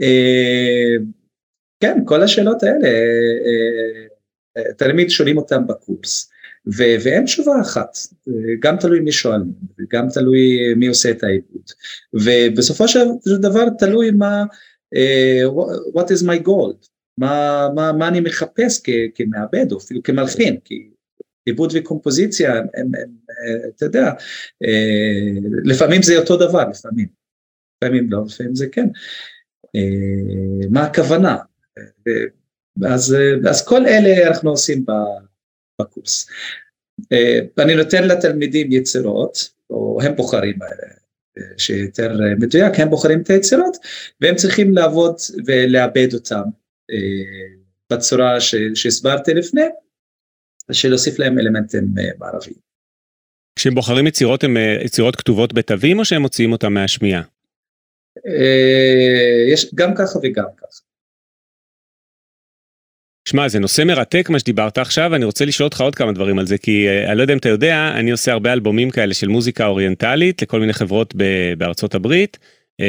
אה, כן, כל השאלות האלה, אה, אה, תלמיד שואלים אותם בקורס, ואין תשובה אחת, גם תלוי מי שואלים, וגם תלוי מי עושה את העיבוד, ובסופו של דבר תלוי מה, what is my goal, מה, מה, מה אני מחפש כמעבד או אפילו כמלחין, כי עיבוד וקומפוזיציה, הם, הם, הם, אתה יודע, לפעמים זה אותו דבר, לפעמים, לפעמים לא, לפעמים זה כן. אה, מה הכוונה. אז, אז כל אלה אנחנו עושים בקורס. אה, אני נותן לתלמידים יצירות, או הם בוחרים, אה, שיותר מדויק, הם בוחרים את היצירות, והם צריכים לעבוד ולעבד אותם בצורה שהסברתי לפני, ושלהוסיף להם אלמנטים בערביים. כשהם בוחרים יצירות, הם יצירות כתובות בתווים או שהם מוציאים אותם מהשמיעה? אה, יש גם ככה וגם ככה. שמע זה נושא מרתק מה שדיברת עכשיו אני רוצה לשאול אותך עוד כמה דברים על זה כי אני לא יודע אם אתה יודע אני עושה הרבה אלבומים כאלה של מוזיקה אוריינטלית לכל מיני חברות ב- בארצות הברית uh,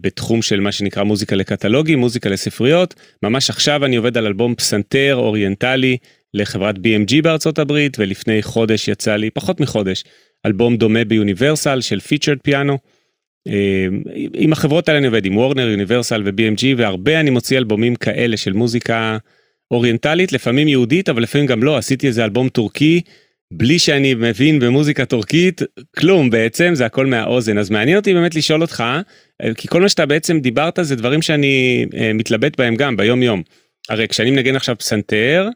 בתחום של מה שנקרא מוזיקה לקטלוגים מוזיקה לספריות ממש עכשיו אני עובד על אלבום פסנתר אוריינטלי לחברת BMG בארצות הברית ולפני חודש יצא לי פחות מחודש אלבום דומה ביוניברסל של featured piano. אה, עם החברות האלה אני עובד עם וורנר, יוניברסל ו-BMG והרבה אני מוציא אלבומים כאלה של מוזיקה אוריינטלית, לפעמים יהודית אבל לפעמים גם לא, עשיתי איזה אלבום טורקי בלי שאני מבין במוזיקה טורקית כלום בעצם זה הכל מהאוזן אז מעניין אותי באמת לשאול אותך אה, כי כל מה שאתה בעצם דיברת זה דברים שאני אה, מתלבט בהם גם ביום יום. הרי כשאני מנגן עכשיו פסנתר,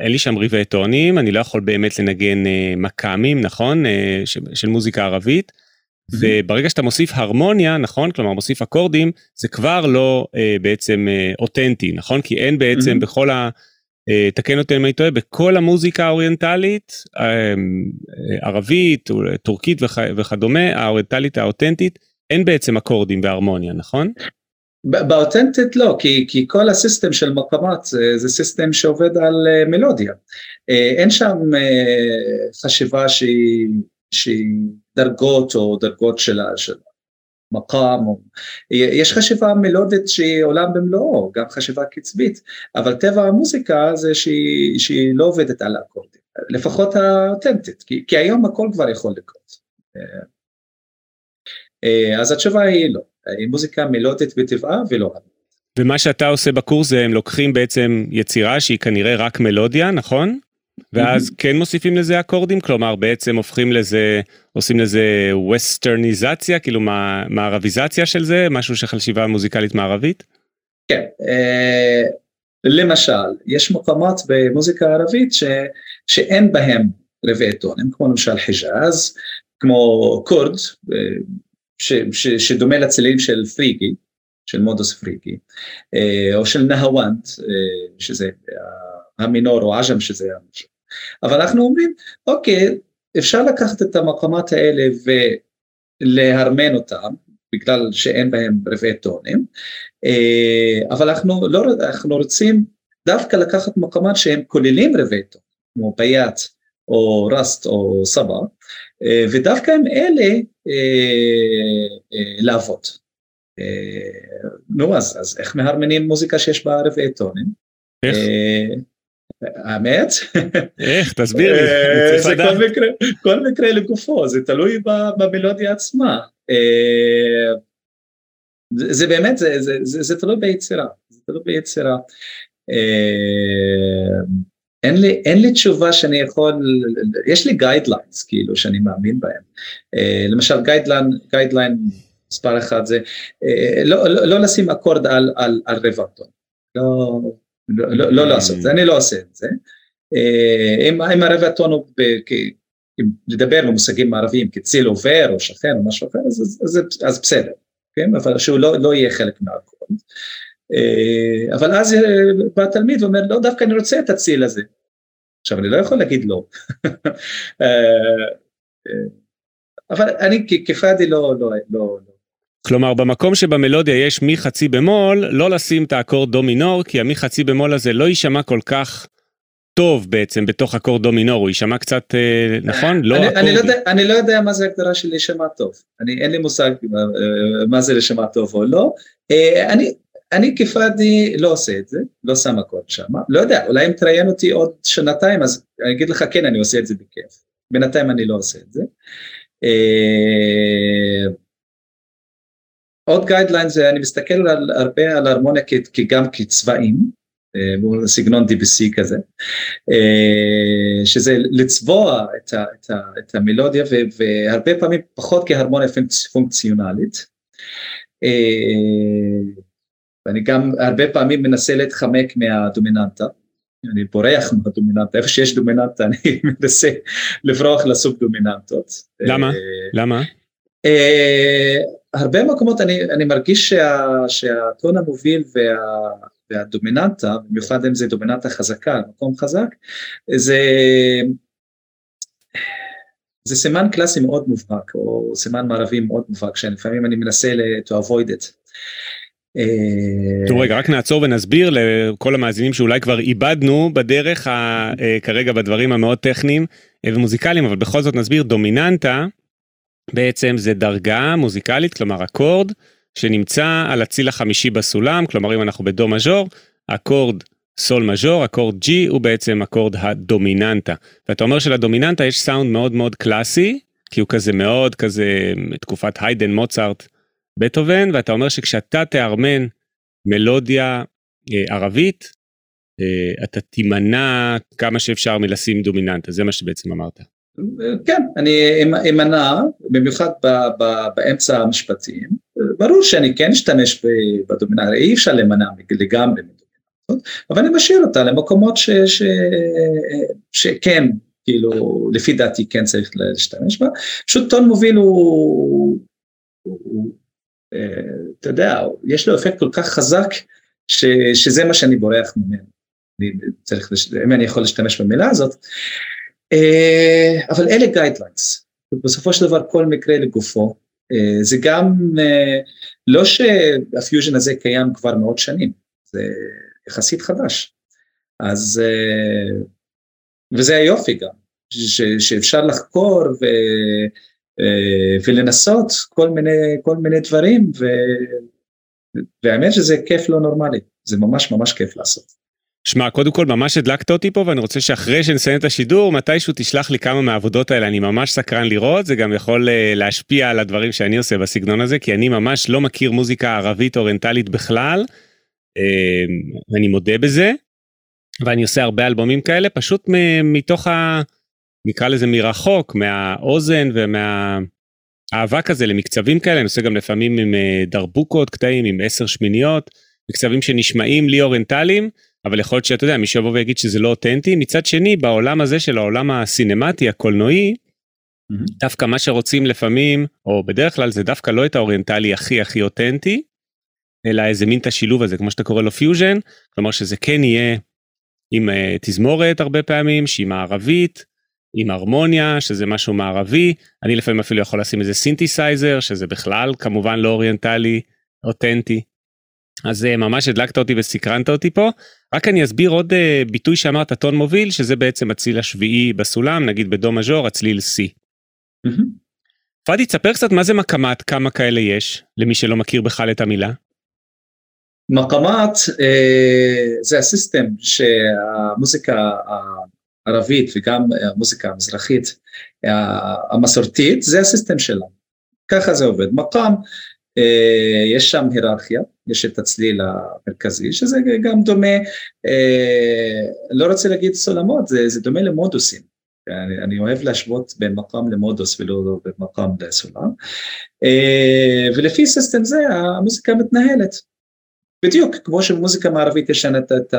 אין לי שם ריבי טונים, אני לא יכול באמת לנגן מקאמים, נכון? של מוזיקה ערבית. וברגע שאתה מוסיף הרמוניה, נכון? כלומר מוסיף אקורדים, זה כבר לא אה, בעצם אה, אותנטי, נכון? כי אין בעצם. בכל ה... אה, תקן אותי אם אני טועה, בכל המוזיקה האוריינטלית, אה, אה, ערבית, טורקית וכ, וכדומה, האוריינטלית האותנטית, אין בעצם אקורדים בהרמוניה, נכון? באותנטית לא, כי, כי כל הסיסטם של מקומות זה, זה סיסטם שעובד על uh, מלודיה. Uh, אין שם uh, חשיבה שהיא, שהיא דרגות או דרגות של המקאם, או... יש חשיבה מלודית שהיא עולם במלואו, גם חשיבה קצבית, אבל טבע המוזיקה זה שהיא, שהיא לא עובדת על האקורדים, לפחות האותנטית, כי, כי היום הכל כבר יכול לקרות. אז התשובה היא לא, היא מוזיקה מלודית בטבעה ולא ומה שאתה עושה בקורס זה הם לוקחים בעצם יצירה שהיא כנראה רק מלודיה, נכון? ואז כן מוסיפים לזה אקורדים? כלומר בעצם הופכים לזה, עושים לזה ווסטרניזציה, כאילו מערביזציה של זה, משהו של חשיבה מוזיקלית מערבית? כן, אה, למשל, יש מקומות במוזיקה הערבית ש, שאין בהם רבעי טונים, כמו למשל חיג'אז, כמו קורד, אה, ש, ש, שדומה לצלילים של פריגי, של מודוס פריגי, אה, או של נהוונט, שזה המינור או עג'ם שזה המשהו. אבל אנחנו אומרים, אוקיי, אפשר לקחת את המקומות האלה ולהרמן אותם, בגלל שאין בהם רבעי טונים, אה, אבל אנחנו, לא, אנחנו רוצים דווקא לקחת מקומות שהם כוללים רבעי טון, כמו ביאט או רסט או סבא, אה, ודווקא עם אלה אה, לעבוד. נו אז, אז איך מהרמנים מוזיקה שיש בה רבעי טונים? איך? האמת? איך? תסביר לי, אה, זה כל מקרה, כל מקרה לגופו, זה תלוי במלודיה עצמה. אה, זה באמת, זה, זה, זה, זה תלוי ביצירה, זה תלוי ביצירה. אה, אין לי, אין לי תשובה שאני יכול, יש לי guidelines כאילו שאני מאמין בהם. למשל guideline, guideline מספר אחד זה לא, לא, לא לשים אקורד על, על, על רבע טון. לא, לא, לא, לא לעשות את זה, אני לא עושה את זה. אה, אם, אם הרבע הטון הוא, לדבר במושגים מערביים כציל עובר או שכן או משהו אחר, אז, אז, אז, אז בסדר, כן? אבל שהוא לא, לא יהיה חלק מהקוד. אה, אבל אז בא התלמיד ואומר, לא, דווקא אני רוצה את הציל הזה. עכשיו, אני לא יכול להגיד לא. אה, אבל אני כפאדי לא, לא, לא, לא. כלומר במקום שבמלודיה יש מי חצי במול, לא לשים את האקורד דו מינור, כי המי חצי במול הזה לא יישמע כל כך טוב בעצם בתוך אקורד דו מינור, הוא יישמע קצת אה, נכון? לא אני, אני, לא יודע, אני לא יודע מה זה הגדרה של להישמע טוב, אני, אין לי מושג מה, אה, מה זה להישמע טוב או לא, אה, אני, אני כפאדי לא עושה את זה, לא שם אקורד שם, לא יודע, אולי אם תראיין אותי עוד שנתיים אז אני אגיד לך כן אני עושה את זה בכיף, בינתיים אני לא עושה את זה. עוד guideline זה אני מסתכל על, הרבה על הרמוניה כגם כצבעים, אה, סגנון DBC כזה, אה, שזה לצבוע את, ה, את, ה, את המלודיה והרבה פעמים פחות כהרמוניה פונקציונלית. אה, ואני גם הרבה פעמים מנסה להתחמק מהדומיננטה, אני בורח מהדומיננטה, איפה שיש דומיננטה אני מנסה לברוח לסוג דומיננטות. למה? למה? הרבה מקומות אני, אני מרגיש שה, שהטון המוביל וה, והדומיננטה, במיוחד אם זה דומיננטה חזקה, מקום חזק, זה, זה סימן קלאסי מאוד מובהק, או סימן מערבי מאוד מובהק, שלפעמים אני מנסה to avoid it. אה, תראו רגע רק נעצור ונסביר לכל המאזינים שאולי כבר איבדנו בדרך ה, אה, כרגע בדברים המאוד טכניים אה, ומוזיקליים אבל בכל זאת נסביר דומיננטה בעצם זה דרגה מוזיקלית, כלומר אקורד, שנמצא על הצליל החמישי בסולם, כלומר אם אנחנו בדו מז'ור, אקורד סול מז'ור, אקורד G הוא בעצם אקורד הדומיננטה. ואתה אומר שלדומיננטה יש סאונד מאוד מאוד קלאסי, כי הוא כזה מאוד כזה תקופת היידן, מוצרט, בטהובן, ואתה אומר שכשאתה תארמן מלודיה אה, ערבית, אה, אתה תימנע כמה שאפשר מלשים דומיננטה, זה מה שבעצם אמרת. כן, אני אמנע, במיוחד ב, ב, באמצע המשפטים, ברור שאני כן אשתמש בדומיננטה, אי אפשר להימנע לגמרי מדומיננטה, אבל אני משאיר אותה למקומות ש, ש, שכן, כאילו, לפי דעתי כן צריך להשתמש בה. פשוט טון מוביל הוא, הוא אתה יודע, יש לו אפקט כל כך חזק, ש, שזה מה שאני בורח ממנו. אני צריך, אם אני יכול להשתמש במילה הזאת. אבל אלה guidelines. בסופו של דבר כל מקרה לגופו. זה גם, לא שהפיוז'ן הזה קיים כבר מאות שנים, זה יחסית חדש. אז, וזה היופי גם, ש, שאפשר לחקור ו, ולנסות כל מיני, כל מיני דברים, ו, והאמת שזה כיף לא נורמלי, זה ממש ממש כיף לעשות. שמע, קודם כל ממש הדלקת אותי פה ואני רוצה שאחרי שנסיים את השידור מתישהו תשלח לי כמה מהעבודות האלה אני ממש סקרן לראות זה גם יכול uh, להשפיע על הדברים שאני עושה בסגנון הזה כי אני ממש לא מכיר מוזיקה ערבית אוריינטלית בכלל. uh, אני מודה בזה. ואני עושה הרבה אלבומים כאלה פשוט מתוך ה... נקרא לזה מרחוק מהאוזן ומהאהבה כזה למקצבים כאלה אני עושה גם לפעמים עם uh, דרבוקות קטעים עם עשר שמיניות מקצבים שנשמעים לי אוריינטליים. אבל יכול להיות שאתה יודע, מי שיבוא ויגיד שזה לא אותנטי, מצד שני, בעולם הזה של העולם הסינמטי, הקולנועי, mm-hmm. דווקא מה שרוצים לפעמים, או בדרך כלל זה דווקא לא את האוריינטלי הכי הכי אותנטי, אלא איזה מין את השילוב הזה, כמו שאתה קורא לו פיוז'ן, כלומר שזה כן יהיה עם uh, תזמורת הרבה פעמים, שהיא מערבית, עם הרמוניה, שזה משהו מערבי, אני לפעמים אפילו יכול לשים איזה סינתסייזר, שזה בכלל כמובן לא אוריינטלי, אותנטי. אז uh, ממש הדלקת אותי וסקרנת אותי פה. רק אני אסביר עוד uh, ביטוי שאמרת טון מוביל שזה בעצם הצליל השביעי בסולם נגיד בדו מז'ור הצליל C. Mm-hmm. פאדי תספר קצת מה זה מקמת כמה כאלה יש למי שלא מכיר בכלל את המילה. מקמת אה, זה הסיסטם שהמוזיקה הערבית וגם המוזיקה המזרחית המסורתית זה הסיסטם שלה. ככה זה עובד. מקם אה, יש שם היררכיה, יש את הצליל המרכזי, שזה גם דומה, אה, לא רוצה להגיד סולמות, זה, זה דומה למודוסים. אני, אני אוהב להשוות בין מקום למודוס ולא בין מקום לסולם. אה, ולפי סיסטם זה המוזיקה מתנהלת. בדיוק, כמו שבמוזיקה מערבית יש לנו את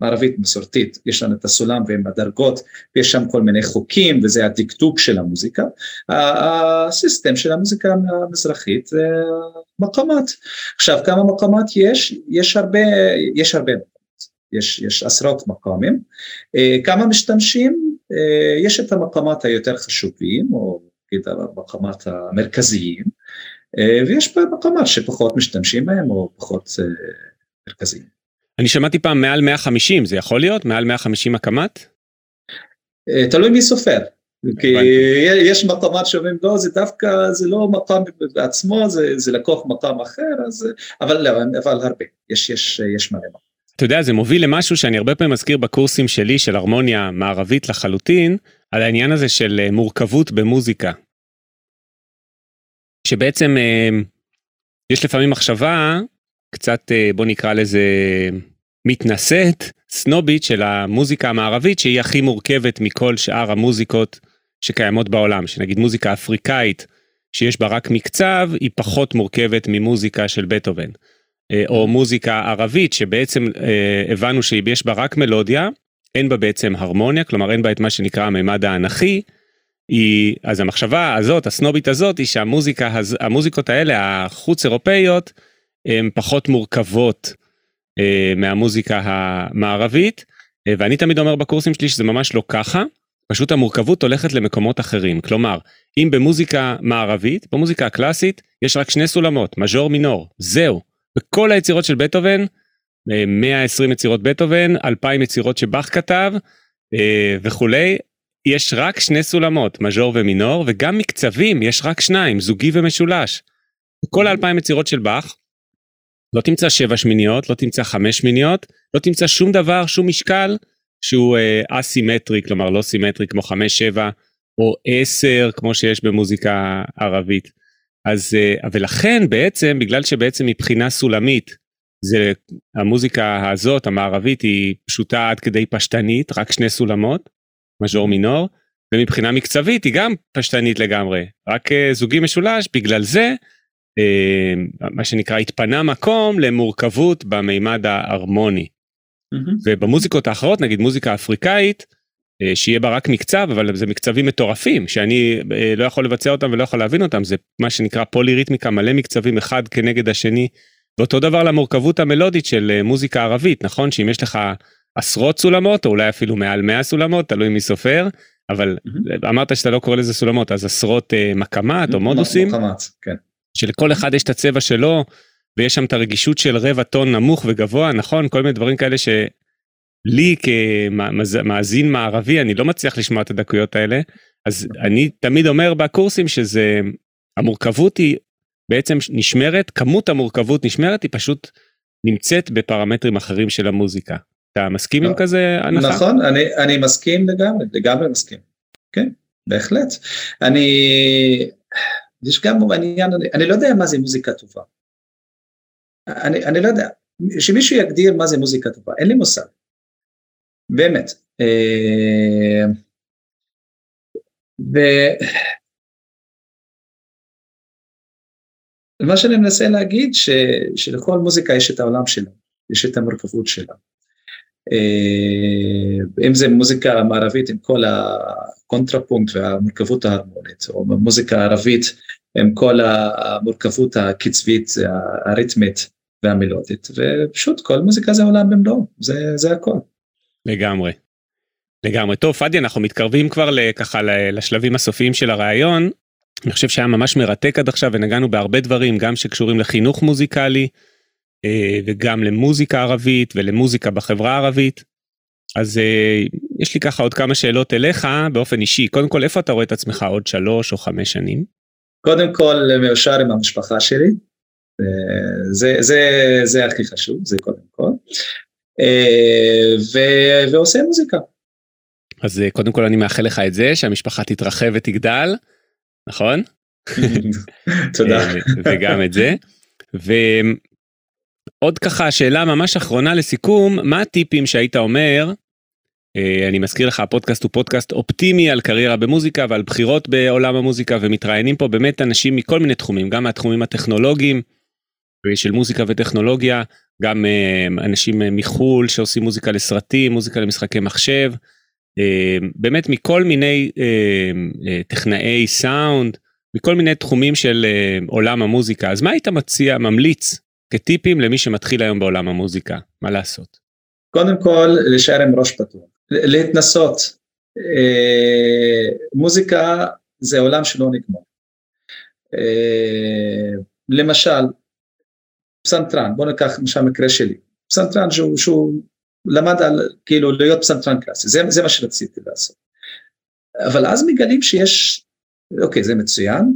המערבית מסורתית, יש לנו את הסולם ועם הדרגות, ויש שם כל מיני חוקים, וזה הדקדוק של המוזיקה. הסיסטם של המוזיקה המזרחית זה מקומות. עכשיו, כמה מקומות יש? יש הרבה, יש הרבה מקומות. יש, יש עשרות מקומים. אה, כמה משתמשים? אה, יש את המקומות היותר חשובים, או נגיד המקומות המרכזיים. אה, ויש מקומות שפחות משתמשים בהם או פחות מרכזיים. אני שמעתי פעם מעל 150 זה יכול להיות מעל 150 הקמת? אה, תלוי מי סופר. כי יש מקומות שאומרים לא זה דווקא זה לא מקום בעצמו זה, זה לקוח מקום אחר אז אבל לא אבל הרבה יש יש יש מלא מקום. אתה יודע זה מוביל למשהו שאני הרבה פעמים מזכיר בקורסים שלי של הרמוניה מערבית לחלוטין על העניין הזה של מורכבות במוזיקה שבעצם אה, יש לפעמים מחשבה קצת אה, בוא נקרא לזה מתנשאת סנובית של המוזיקה המערבית שהיא הכי מורכבת מכל שאר המוזיקות שקיימות בעולם שנגיד מוזיקה אפריקאית שיש בה רק מקצב היא פחות מורכבת ממוזיקה של בטהובן. אה, או מוזיקה ערבית שבעצם הבנו שיש בה רק מלודיה אין בה בעצם הרמוניה כלומר אין בה את מה שנקרא הממד האנכי היא אז המחשבה הזאת הסנובית הזאת היא שהמוזיקה המוזיקות האלה החוץ אירופאיות הן פחות מורכבות אה, מהמוזיקה המערבית אה, ואני תמיד אומר בקורסים שלי שזה ממש לא ככה פשוט המורכבות הולכת למקומות אחרים כלומר אם במוזיקה מערבית במוזיקה הקלאסית יש רק שני סולמות מז'ור מינור זהו בכל היצירות של בטהובן 120 יצירות בטהובן 2000 יצירות שבאך כתב אה, וכולי יש רק שני סולמות, מז'ור ומינור, וגם מקצבים, יש רק שניים, זוגי ומשולש. כל האלפיים יצירות של באך, לא תמצא שבע שמיניות, לא תמצא חמש שמיניות, לא תמצא שום דבר, שום משקל שהוא אה, אסימטרי, כלומר לא סימטרי כמו חמש, שבע, או עשר, כמו שיש במוזיקה ערבית. אז, אה, ולכן בעצם, בגלל שבעצם מבחינה סולמית, זה, המוזיקה הזאת, המערבית, היא פשוטה עד כדי פשטנית, רק שני סולמות, מז'ור מינור, ומבחינה מקצבית היא גם פשטנית לגמרי, רק uh, זוגי משולש, בגלל זה מה שנקרא התפנה מקום למורכבות במימד ההרמוני. Mm-hmm. ובמוזיקות האחרות, נגיד מוזיקה אפריקאית, אה, שיהיה בה רק מקצב, אבל זה מקצבים מטורפים, שאני אה, לא יכול לבצע אותם ולא יכול להבין אותם, זה מה שנקרא פוליריתמיקה, מלא מקצבים אחד כנגד השני. ואותו דבר למורכבות המלודית של אה, מוזיקה ערבית, נכון? שאם יש לך עשרות סולמות, או אולי אפילו מעל 100 סולמות, תלוי מי סופר, אבל mm-hmm. אמרת שאתה לא קורא לזה סולמות, אז עשרות מקמ"ט או מודוסים, מקמ"ט, כן. שלכל אחד יש את הצבע שלו, ויש שם את הרגישות של רבע טון נמוך וגבוה, נכון? כל מיני דברים כאלה ש... לי כמאזין מערבי אני לא מצליח לשמוע את הדקויות האלה אז אני תמיד אומר בקורסים שזה המורכבות היא בעצם נשמרת כמות המורכבות נשמרת היא פשוט נמצאת בפרמטרים אחרים של המוזיקה. אתה מסכים עם כזה הנחה? נכון אני, אני מסכים לגמרי לגמרי מסכים כן בהחלט אני יש גם עניין אני, לא יודע מה זה מוזיקה טובה. אני, אני לא יודע שמישהו יגדיר מה זה מוזיקה טובה אין לי מושג. באמת. אה, ומה שאני מנסה להגיד ש, שלכל מוזיקה יש את העולם שלה, יש את המורכבות שלה. אה, אם זה מוזיקה מערבית עם כל הקונטרפונקט והמורכבות ההרמונית, או מוזיקה ערבית עם כל המורכבות הקצבית, הריתמית והמלודית, ופשוט כל מוזיקה זה עולם במלואו, זה, זה הכל. לגמרי. לגמרי. טוב, פאדי, אנחנו מתקרבים כבר ככה לשלבים הסופיים של הראיון. אני חושב שהיה ממש מרתק עד עכשיו ונגענו בהרבה דברים, גם שקשורים לחינוך מוזיקלי, וגם למוזיקה ערבית ולמוזיקה בחברה הערבית. אז אה, יש לי ככה עוד כמה שאלות אליך באופן אישי. קודם כל, איפה אתה רואה את עצמך עוד שלוש או חמש שנים? קודם כל, מאושר עם המשפחה שלי. אה, זה, זה, זה הכי חשוב, זה קודם כל. אה, ו, ועושה מוזיקה. אז אה, קודם כל אני מאחל לך את זה שהמשפחה תתרחב ותגדל, נכון? תודה. אה, וגם את זה. ועוד ככה שאלה ממש אחרונה לסיכום, מה הטיפים שהיית אומר? אני מזכיר לך הפודקאסט הוא פודקאסט אופטימי על קריירה במוזיקה ועל בחירות בעולם המוזיקה ומתראיינים פה באמת אנשים מכל מיני תחומים גם מהתחומים הטכנולוגיים של מוזיקה וטכנולוגיה גם uh, אנשים מחו"ל שעושים מוזיקה לסרטים, מוזיקה למשחקי מחשב, uh, באמת מכל מיני טכנאי סאונד, מכל מיני תחומים של עולם המוזיקה. אז מה היית מציע, ממליץ כטיפים למי שמתחיל היום בעולם המוזיקה? מה לעשות? קודם כל, להישאר עם ראש פתוח, להתנסות. Uh, מוזיקה זה עולם שלא נגמר. Uh, למשל, פסנתרן, בוא ניקח למשל מקרה שלי, פסנתרן שהוא, שהוא למד על כאילו להיות פסנתרן קלאסי, זה, זה מה שרציתי לעשות. אבל אז מגלים שיש, אוקיי זה מצוין,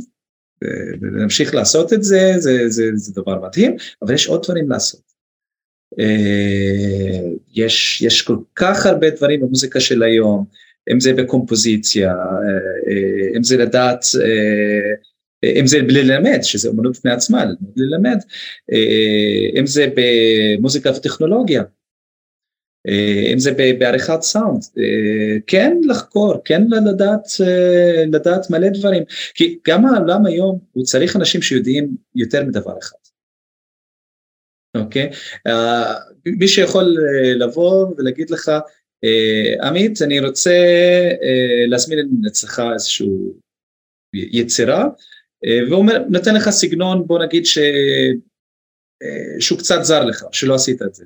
ונמשיך לעשות את זה, זה, זה, זה דבר מדהים, אבל יש עוד דברים לעשות. אה, יש, יש כל כך הרבה דברים במוזיקה של היום, אם זה בקומפוזיציה, אה, אה, אם זה לדעת אם זה ללמד, שזה אמנות בפני עצמה, ללמד, אם זה במוזיקה וטכנולוגיה, אם זה בעריכת סאונד, אה, כן לחקור, כן לדעת, לדעת מלא דברים, כי גם העולם היום הוא צריך אנשים שיודעים יותר מדבר אחד. אוקיי? מי שיכול לבוא ולהגיד לך, עמית, אני רוצה להזמין אצלך איזושהי יצירה, אה, והוא נותן לך סגנון בוא נגיד ש... אה, שהוא קצת זר לך, שלא עשית את זה.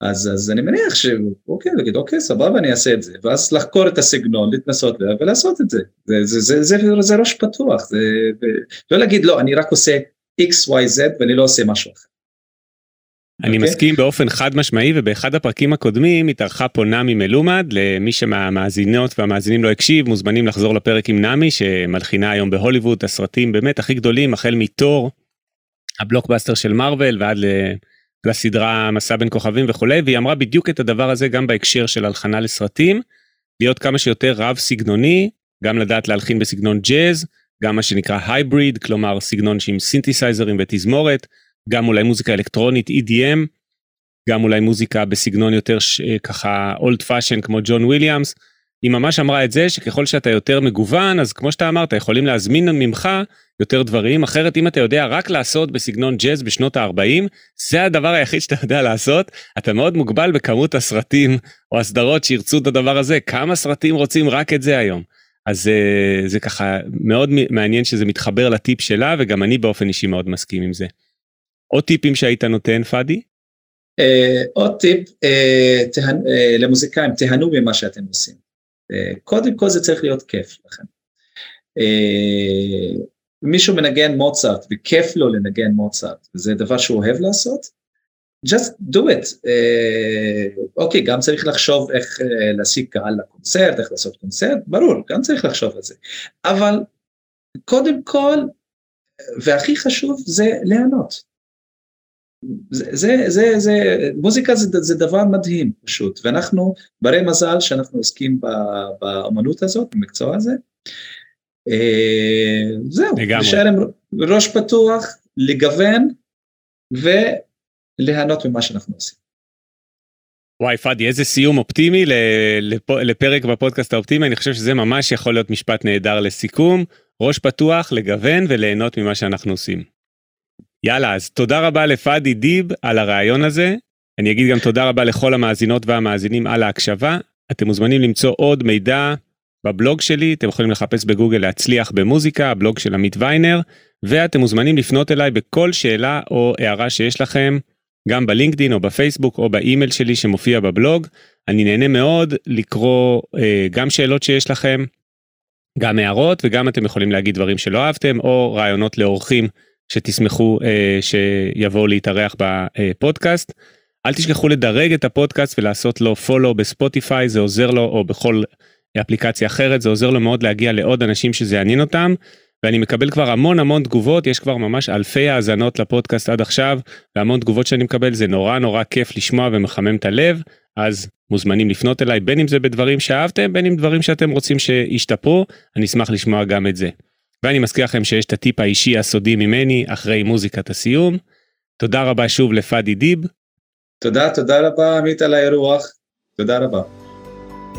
אז, אז אני מניח שאוקיי, להגיד אוקיי סבבה אני אעשה את זה, ואז לחקור את הסגנון, להתנסות ולעשות את זה, זה, זה, זה, זה, זה, זה ראש פתוח, זה, לא להגיד לא אני רק עושה XYZ ואני לא עושה משהו אחר. אני okay. אוקיי? מסכים באופן חד משמעי ובאחד הפרקים הקודמים התארחה פה נמי מלומד למי שמהמאזינות והמאזינים לא הקשיב מוזמנים לחזור לפרק עם נמי שמלחינה היום בהוליווד הסרטים באמת הכי גדולים החל מתור הבלוקבאסטר של מארוול ועד לסדרה מסע בין כוכבים וכולי והיא אמרה בדיוק את הדבר הזה גם בהקשר של הלחנה לסרטים להיות כמה שיותר רב סגנוני גם לדעת להלחין בסגנון ג'אז גם מה שנקרא hybrid כלומר סגנון שעם סינתסייזרים ותזמורת. גם אולי מוזיקה אלקטרונית EDM, גם אולי מוזיקה בסגנון יותר ש, ככה old fashion כמו ג'ון וויליאמס, היא ממש אמרה את זה שככל שאתה יותר מגוון אז כמו שאתה אמרת יכולים להזמין ממך יותר דברים אחרת אם אתה יודע רק לעשות בסגנון ג'אז בשנות ה-40 זה הדבר היחיד שאתה יודע לעשות אתה מאוד מוגבל בכמות הסרטים או הסדרות שירצו את הדבר הזה כמה סרטים רוצים רק את זה היום. אז זה, אה, זה ככה מאוד מעניין שזה מתחבר לטיפ שלה וגם אני באופן אישי מאוד מסכים עם זה. עוד טיפים שהיית נותן פאדי? Uh, עוד טיפ uh, תהנ... uh, למוזיקאים תהנו ממה שאתם עושים. Uh, קודם כל זה צריך להיות כיף לכם. מישהו מנגן מוצרט וכיף לו לנגן מוצרט וזה דבר שהוא אוהב לעשות, just do it. אוקיי, uh, okay, גם צריך לחשוב איך uh, להשיג קהל לקונצרט, איך לעשות קונצרט, ברור, גם צריך לחשוב על זה. אבל קודם כל, והכי חשוב זה ליהנות. זה, זה, זה, זה, מוזיקה זה, זה דבר מדהים פשוט, ואנחנו ברי מזל שאנחנו עוסקים באמנות הזאת, במקצוע הזה. אה, זהו, נשאר עם ראש פתוח, לגוון וליהנות ממה שאנחנו עושים. וואי פאדי איזה סיום אופטימי לפרק בפודקאסט האופטימי אני חושב שזה ממש יכול להיות משפט נהדר לסיכום ראש פתוח לגוון וליהנות ממה שאנחנו עושים. יאללה, אז תודה רבה לפאדי דיב על הרעיון הזה. אני אגיד גם תודה רבה לכל המאזינות והמאזינים על ההקשבה. אתם מוזמנים למצוא עוד מידע בבלוג שלי, אתם יכולים לחפש בגוגל להצליח במוזיקה, הבלוג של עמית ויינר, ואתם מוזמנים לפנות אליי בכל שאלה או הערה שיש לכם, גם בלינקדין או בפייסבוק או באימייל שלי שמופיע בבלוג. אני נהנה מאוד לקרוא אה, גם שאלות שיש לכם, גם הערות וגם אתם יכולים להגיד דברים שלא אהבתם או רעיונות לאורחים שתשמחו אה, שיבואו להתארח בפודקאסט. אל תשכחו לדרג את הפודקאסט ולעשות לו פולו בספוטיפיי זה עוזר לו או בכל אפליקציה אחרת זה עוזר לו מאוד להגיע לעוד אנשים שזה יעניין אותם. ואני מקבל כבר המון המון תגובות יש כבר ממש אלפי האזנות לפודקאסט עד עכשיו והמון תגובות שאני מקבל זה נורא נורא כיף לשמוע ומחמם את הלב אז מוזמנים לפנות אליי בין אם זה בדברים שאהבתם בין אם דברים שאתם רוצים שישתפרו אני אשמח לשמוע גם את זה. ואני מזכיר לכם שיש את הטיפ האישי הסודי ממני אחרי מוזיקת הסיום. תודה רבה שוב לפאדי דיב. תודה, תודה רבה עמית על האירוח. תודה רבה.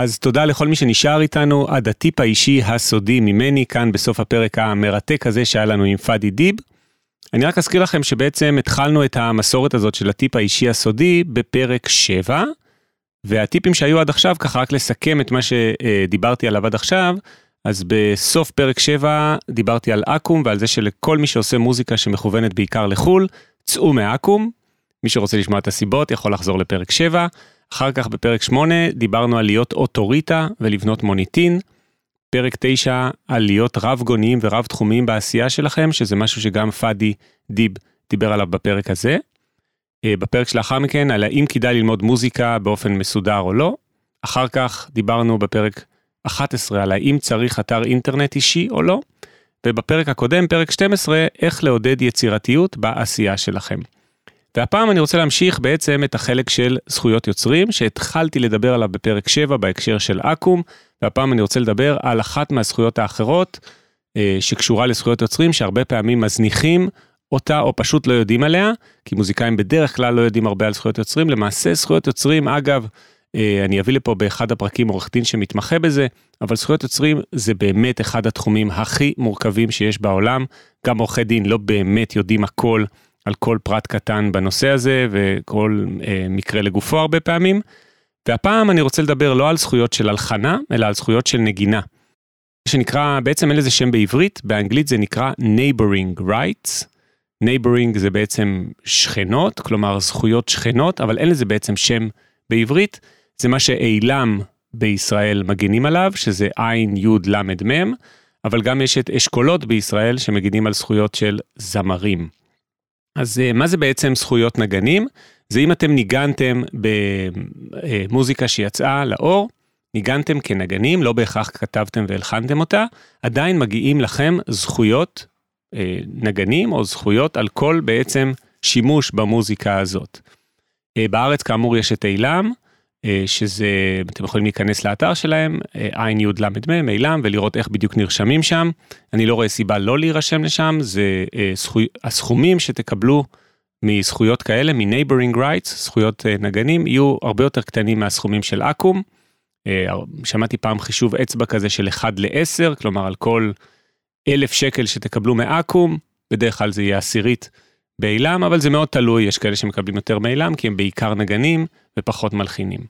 אז תודה לכל מי שנשאר איתנו עד הטיפ האישי הסודי ממני כאן בסוף הפרק המרתק הזה שהיה לנו עם פאדי דיב. אני רק אזכיר לכם שבעצם התחלנו את המסורת הזאת של הטיפ האישי הסודי בפרק 7, והטיפים שהיו עד עכשיו, ככה רק לסכם את מה שדיברתי עליו עד עכשיו, אז בסוף פרק 7 דיברתי על אקו"ם ועל זה שלכל מי שעושה מוזיקה שמכוונת בעיקר לחו"ל, צאו מאקו"ם. מי שרוצה לשמוע את הסיבות יכול לחזור לפרק 7. אחר כך בפרק 8 דיברנו על להיות אוטוריטה ולבנות מוניטין. פרק 9 על להיות רב גוניים ורב תחומיים בעשייה שלכם, שזה משהו שגם פאדי דיב דיבר עליו בפרק הזה. אה, בפרק שלאחר מכן על האם כדאי ללמוד מוזיקה באופן מסודר או לא. אחר כך דיברנו בפרק 11 על האם צריך אתר אינטרנט אישי או לא. ובפרק הקודם, פרק 12, איך לעודד יצירתיות בעשייה שלכם. והפעם אני רוצה להמשיך בעצם את החלק של זכויות יוצרים שהתחלתי לדבר עליו בפרק 7 בהקשר של אקו"ם, והפעם אני רוצה לדבר על אחת מהזכויות האחרות אה, שקשורה לזכויות יוצרים שהרבה פעמים מזניחים אותה או פשוט לא יודעים עליה, כי מוזיקאים בדרך כלל לא יודעים הרבה על זכויות יוצרים. למעשה זכויות יוצרים, אגב, אה, אני אביא לפה באחד הפרקים עורך דין שמתמחה בזה, אבל זכויות יוצרים זה באמת אחד התחומים הכי מורכבים שיש בעולם. גם עורכי דין לא באמת יודעים הכל. על כל פרט קטן בנושא הזה וכל אה, מקרה לגופו הרבה פעמים. והפעם אני רוצה לדבר לא על זכויות של הלחנה, אלא על זכויות של נגינה. שנקרא, בעצם אין לזה שם בעברית, באנגלית זה נקרא neighboring rights, neighboring זה בעצם שכנות, כלומר זכויות שכנות, אבל אין לזה בעצם שם בעברית, זה מה שאיל"ם בישראל מגינים עליו, שזה עין, יוד, למד, מם, אבל גם יש את אשכולות בישראל שמגינים על זכויות של זמרים. אז אה, מה זה בעצם זכויות נגנים? זה אם אתם ניגנתם במוזיקה שיצאה לאור, ניגנתם כנגנים, לא בהכרח כתבתם והלחנתם אותה, עדיין מגיעים לכם זכויות אה, נגנים או זכויות על כל בעצם שימוש במוזיקה הזאת. אה, בארץ כאמור יש את אילם, אה, שזה, אתם יכולים להיכנס לאתר שלהם, עין יוד למד מ, אילם, ולראות איך בדיוק נרשמים שם. אני לא רואה סיבה לא להירשם לשם, זה זכו, הסכומים שתקבלו מזכויות כאלה, מ-neighboring זכויות נגנים, יהיו הרבה יותר קטנים מהסכומים של אקו"ם. שמעתי פעם חישוב אצבע כזה של 1 ל-10, כלומר על כל אלף שקל שתקבלו מאקו"ם, בדרך כלל זה יהיה עשירית באילם, אבל זה מאוד תלוי, יש כאלה שמקבלים יותר מאילם, כי הם בעיקר נגנים ופחות מלחינים.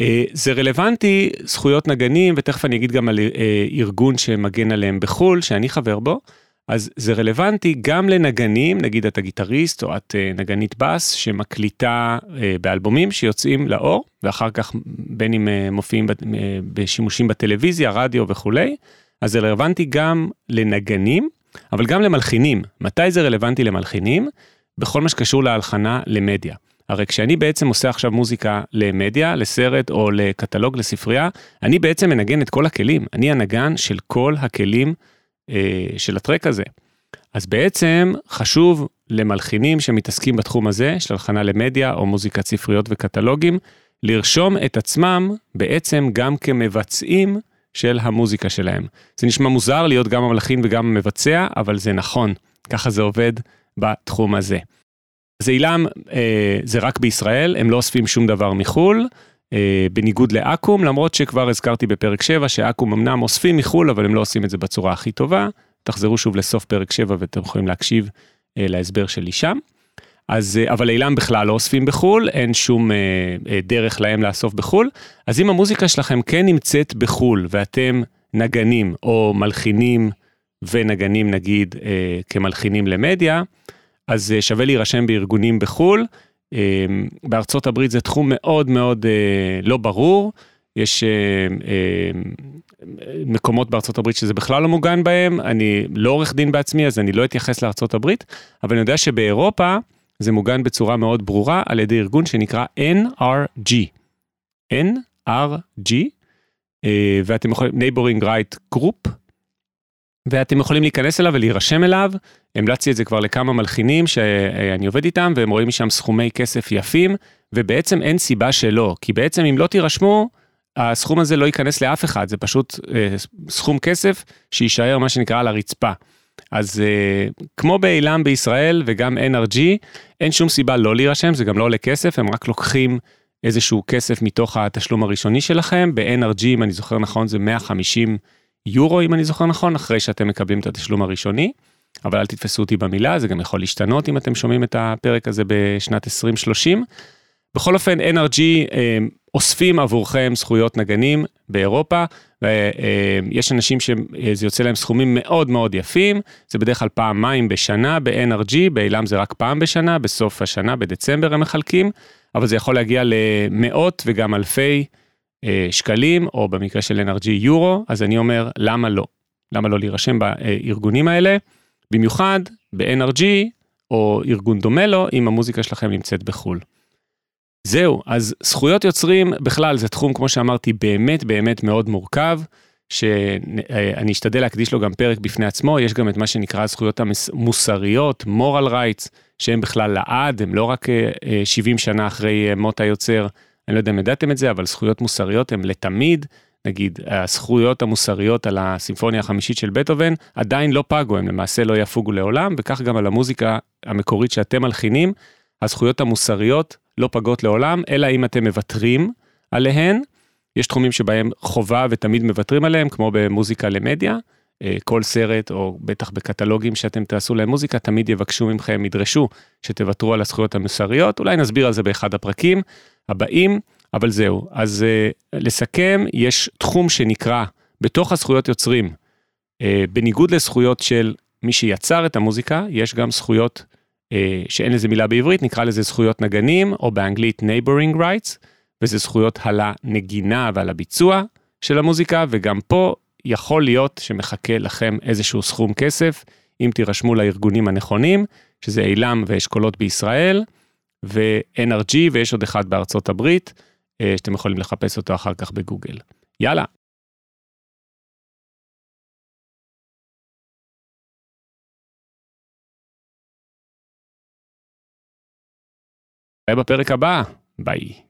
אה, זה רלוונטי, זכויות נגנים, ותכף אני אגיד גם על אה, ארגון שמגן עליהם בחו"ל, שאני חבר בו, אז זה רלוונטי גם לנגנים, נגיד אתה גיטריסט או את אה, נגנית בס, שמקליטה באלבומים שיוצאים לאור, ואחר כך בין אם מופיעים בשימושים בטלוויזיה, רדיו וכולי, אז זה רלוונטי גם לנגנים, אבל גם למלחינים. מתי זה רלוונטי למלחינים? בכל מה שקשור להלחנה למדיה. הרי כשאני בעצם עושה עכשיו מוזיקה למדיה, לסרט או לקטלוג, לספרייה, אני בעצם מנגן את כל הכלים. אני הנגן של כל הכלים אה, של הטרק הזה. אז בעצם חשוב למלחינים שמתעסקים בתחום הזה, של הלחנה למדיה או מוזיקת ספריות וקטלוגים, לרשום את עצמם בעצם גם כמבצעים של המוזיקה שלהם. זה נשמע מוזר להיות גם המלחין וגם המבצע, אבל זה נכון, ככה זה עובד בתחום הזה. אז אילם אה, זה רק בישראל, הם לא אוספים שום דבר מחו"ל, אה, בניגוד לאקו"ם, למרות שכבר הזכרתי בפרק 7 שאקו"ם אמנם אוספים מחו"ל, אבל הם לא עושים את זה בצורה הכי טובה. תחזרו שוב לסוף פרק 7 ואתם יכולים להקשיב אה, להסבר שלי שם. אז, אה, אבל אילם בכלל לא אוספים בחו"ל, אין שום אה, אה, דרך להם לאסוף בחו"ל. אז אם המוזיקה שלכם כן נמצאת בחו"ל ואתם נגנים או מלחינים ונגנים נגיד אה, כמלחינים למדיה, אז אה, שווה להירשם בארגונים בחו"ל. אה, בארצות הברית זה תחום מאוד מאוד אה, לא ברור. יש אה, אה, מקומות בארצות הברית שזה בכלל לא מוגן בהם, אני לא עורך דין בעצמי אז אני לא אתייחס לארצות הברית, אבל אני יודע שבאירופה, זה מוגן בצורה מאוד ברורה על ידי ארגון שנקרא NRG. NRG, אה, ואתם יכולים, Neighboring Right Group, ואתם יכולים להיכנס אליו ולהירשם אליו. המלצתי את זה כבר לכמה מלחינים שאני עובד איתם, והם רואים משם סכומי כסף יפים, ובעצם אין סיבה שלא, כי בעצם אם לא תירשמו, הסכום הזה לא ייכנס לאף אחד, זה פשוט אה, סכום כסף שיישאר מה שנקרא על הרצפה. אז uh, כמו באילם בישראל וגם NRG, אין שום סיבה לא להירשם, זה גם לא עולה כסף, הם רק לוקחים איזשהו כסף מתוך התשלום הראשוני שלכם. ב-NRG, אם אני זוכר נכון, זה 150 יורו, אם אני זוכר נכון, אחרי שאתם מקבלים את התשלום הראשוני. אבל אל תתפסו אותי במילה, זה גם יכול להשתנות אם אתם שומעים את הפרק הזה בשנת 2030. בכל אופן, NRG אה, אוספים עבורכם זכויות נגנים באירופה, ויש אנשים שזה יוצא להם סכומים מאוד מאוד יפים, זה בדרך כלל פעמיים בשנה ב-NRG, באילם זה רק פעם בשנה, בסוף השנה, בדצמבר הם מחלקים, אבל זה יכול להגיע למאות וגם אלפי אה, שקלים, או במקרה של NRG יורו, אז אני אומר, למה לא? למה לא להירשם בארגונים האלה? במיוחד ב-NRG, או ארגון דומה לו, אם המוזיקה שלכם נמצאת בחו"ל. זהו, אז זכויות יוצרים בכלל זה תחום, כמו שאמרתי, באמת באמת מאוד מורכב, שאני אשתדל להקדיש לו גם פרק בפני עצמו, יש גם את מה שנקרא הזכויות המוסריות, moral rights, שהם בכלל לעד, הם לא רק 70 אה, אה, שנה אחרי אה, מות היוצר, אני לא יודע אם ידעתם את זה, אבל זכויות מוסריות הם לתמיד, נגיד הזכויות המוסריות על הסימפוניה החמישית של בטהובן עדיין לא פגו, הם למעשה לא יפוגו לעולם, וכך גם על המוזיקה המקורית שאתם מלחינים, הזכויות המוסריות לא פגות לעולם, אלא אם אתם מוותרים עליהן. יש תחומים שבהם חובה ותמיד מוותרים עליהם, כמו במוזיקה למדיה. אה, כל סרט, או בטח בקטלוגים שאתם תעשו להם מוזיקה, תמיד יבקשו מכם, ידרשו שתוותרו על הזכויות המוסריות. אולי נסביר על זה באחד הפרקים הבאים, אבל זהו. אז uh, לסכם, יש תחום שנקרא, בתוך הזכויות יוצרים, uh, בניגוד לזכויות של מי שיצר את המוזיקה, יש גם זכויות שאין לזה מילה בעברית, נקרא לזה זכויות נגנים, או באנגלית neighboring rights, וזה זכויות על הנגינה ועל הביצוע של המוזיקה, וגם פה יכול להיות שמחכה לכם איזשהו סכום כסף, אם תירשמו לארגונים הנכונים, שזה אילם ואשכולות בישראל, ו-NRG, ויש עוד אחד בארצות הברית, שאתם יכולים לחפש אותו אחר כך בגוגל. יאללה. בפרק הבא, ביי.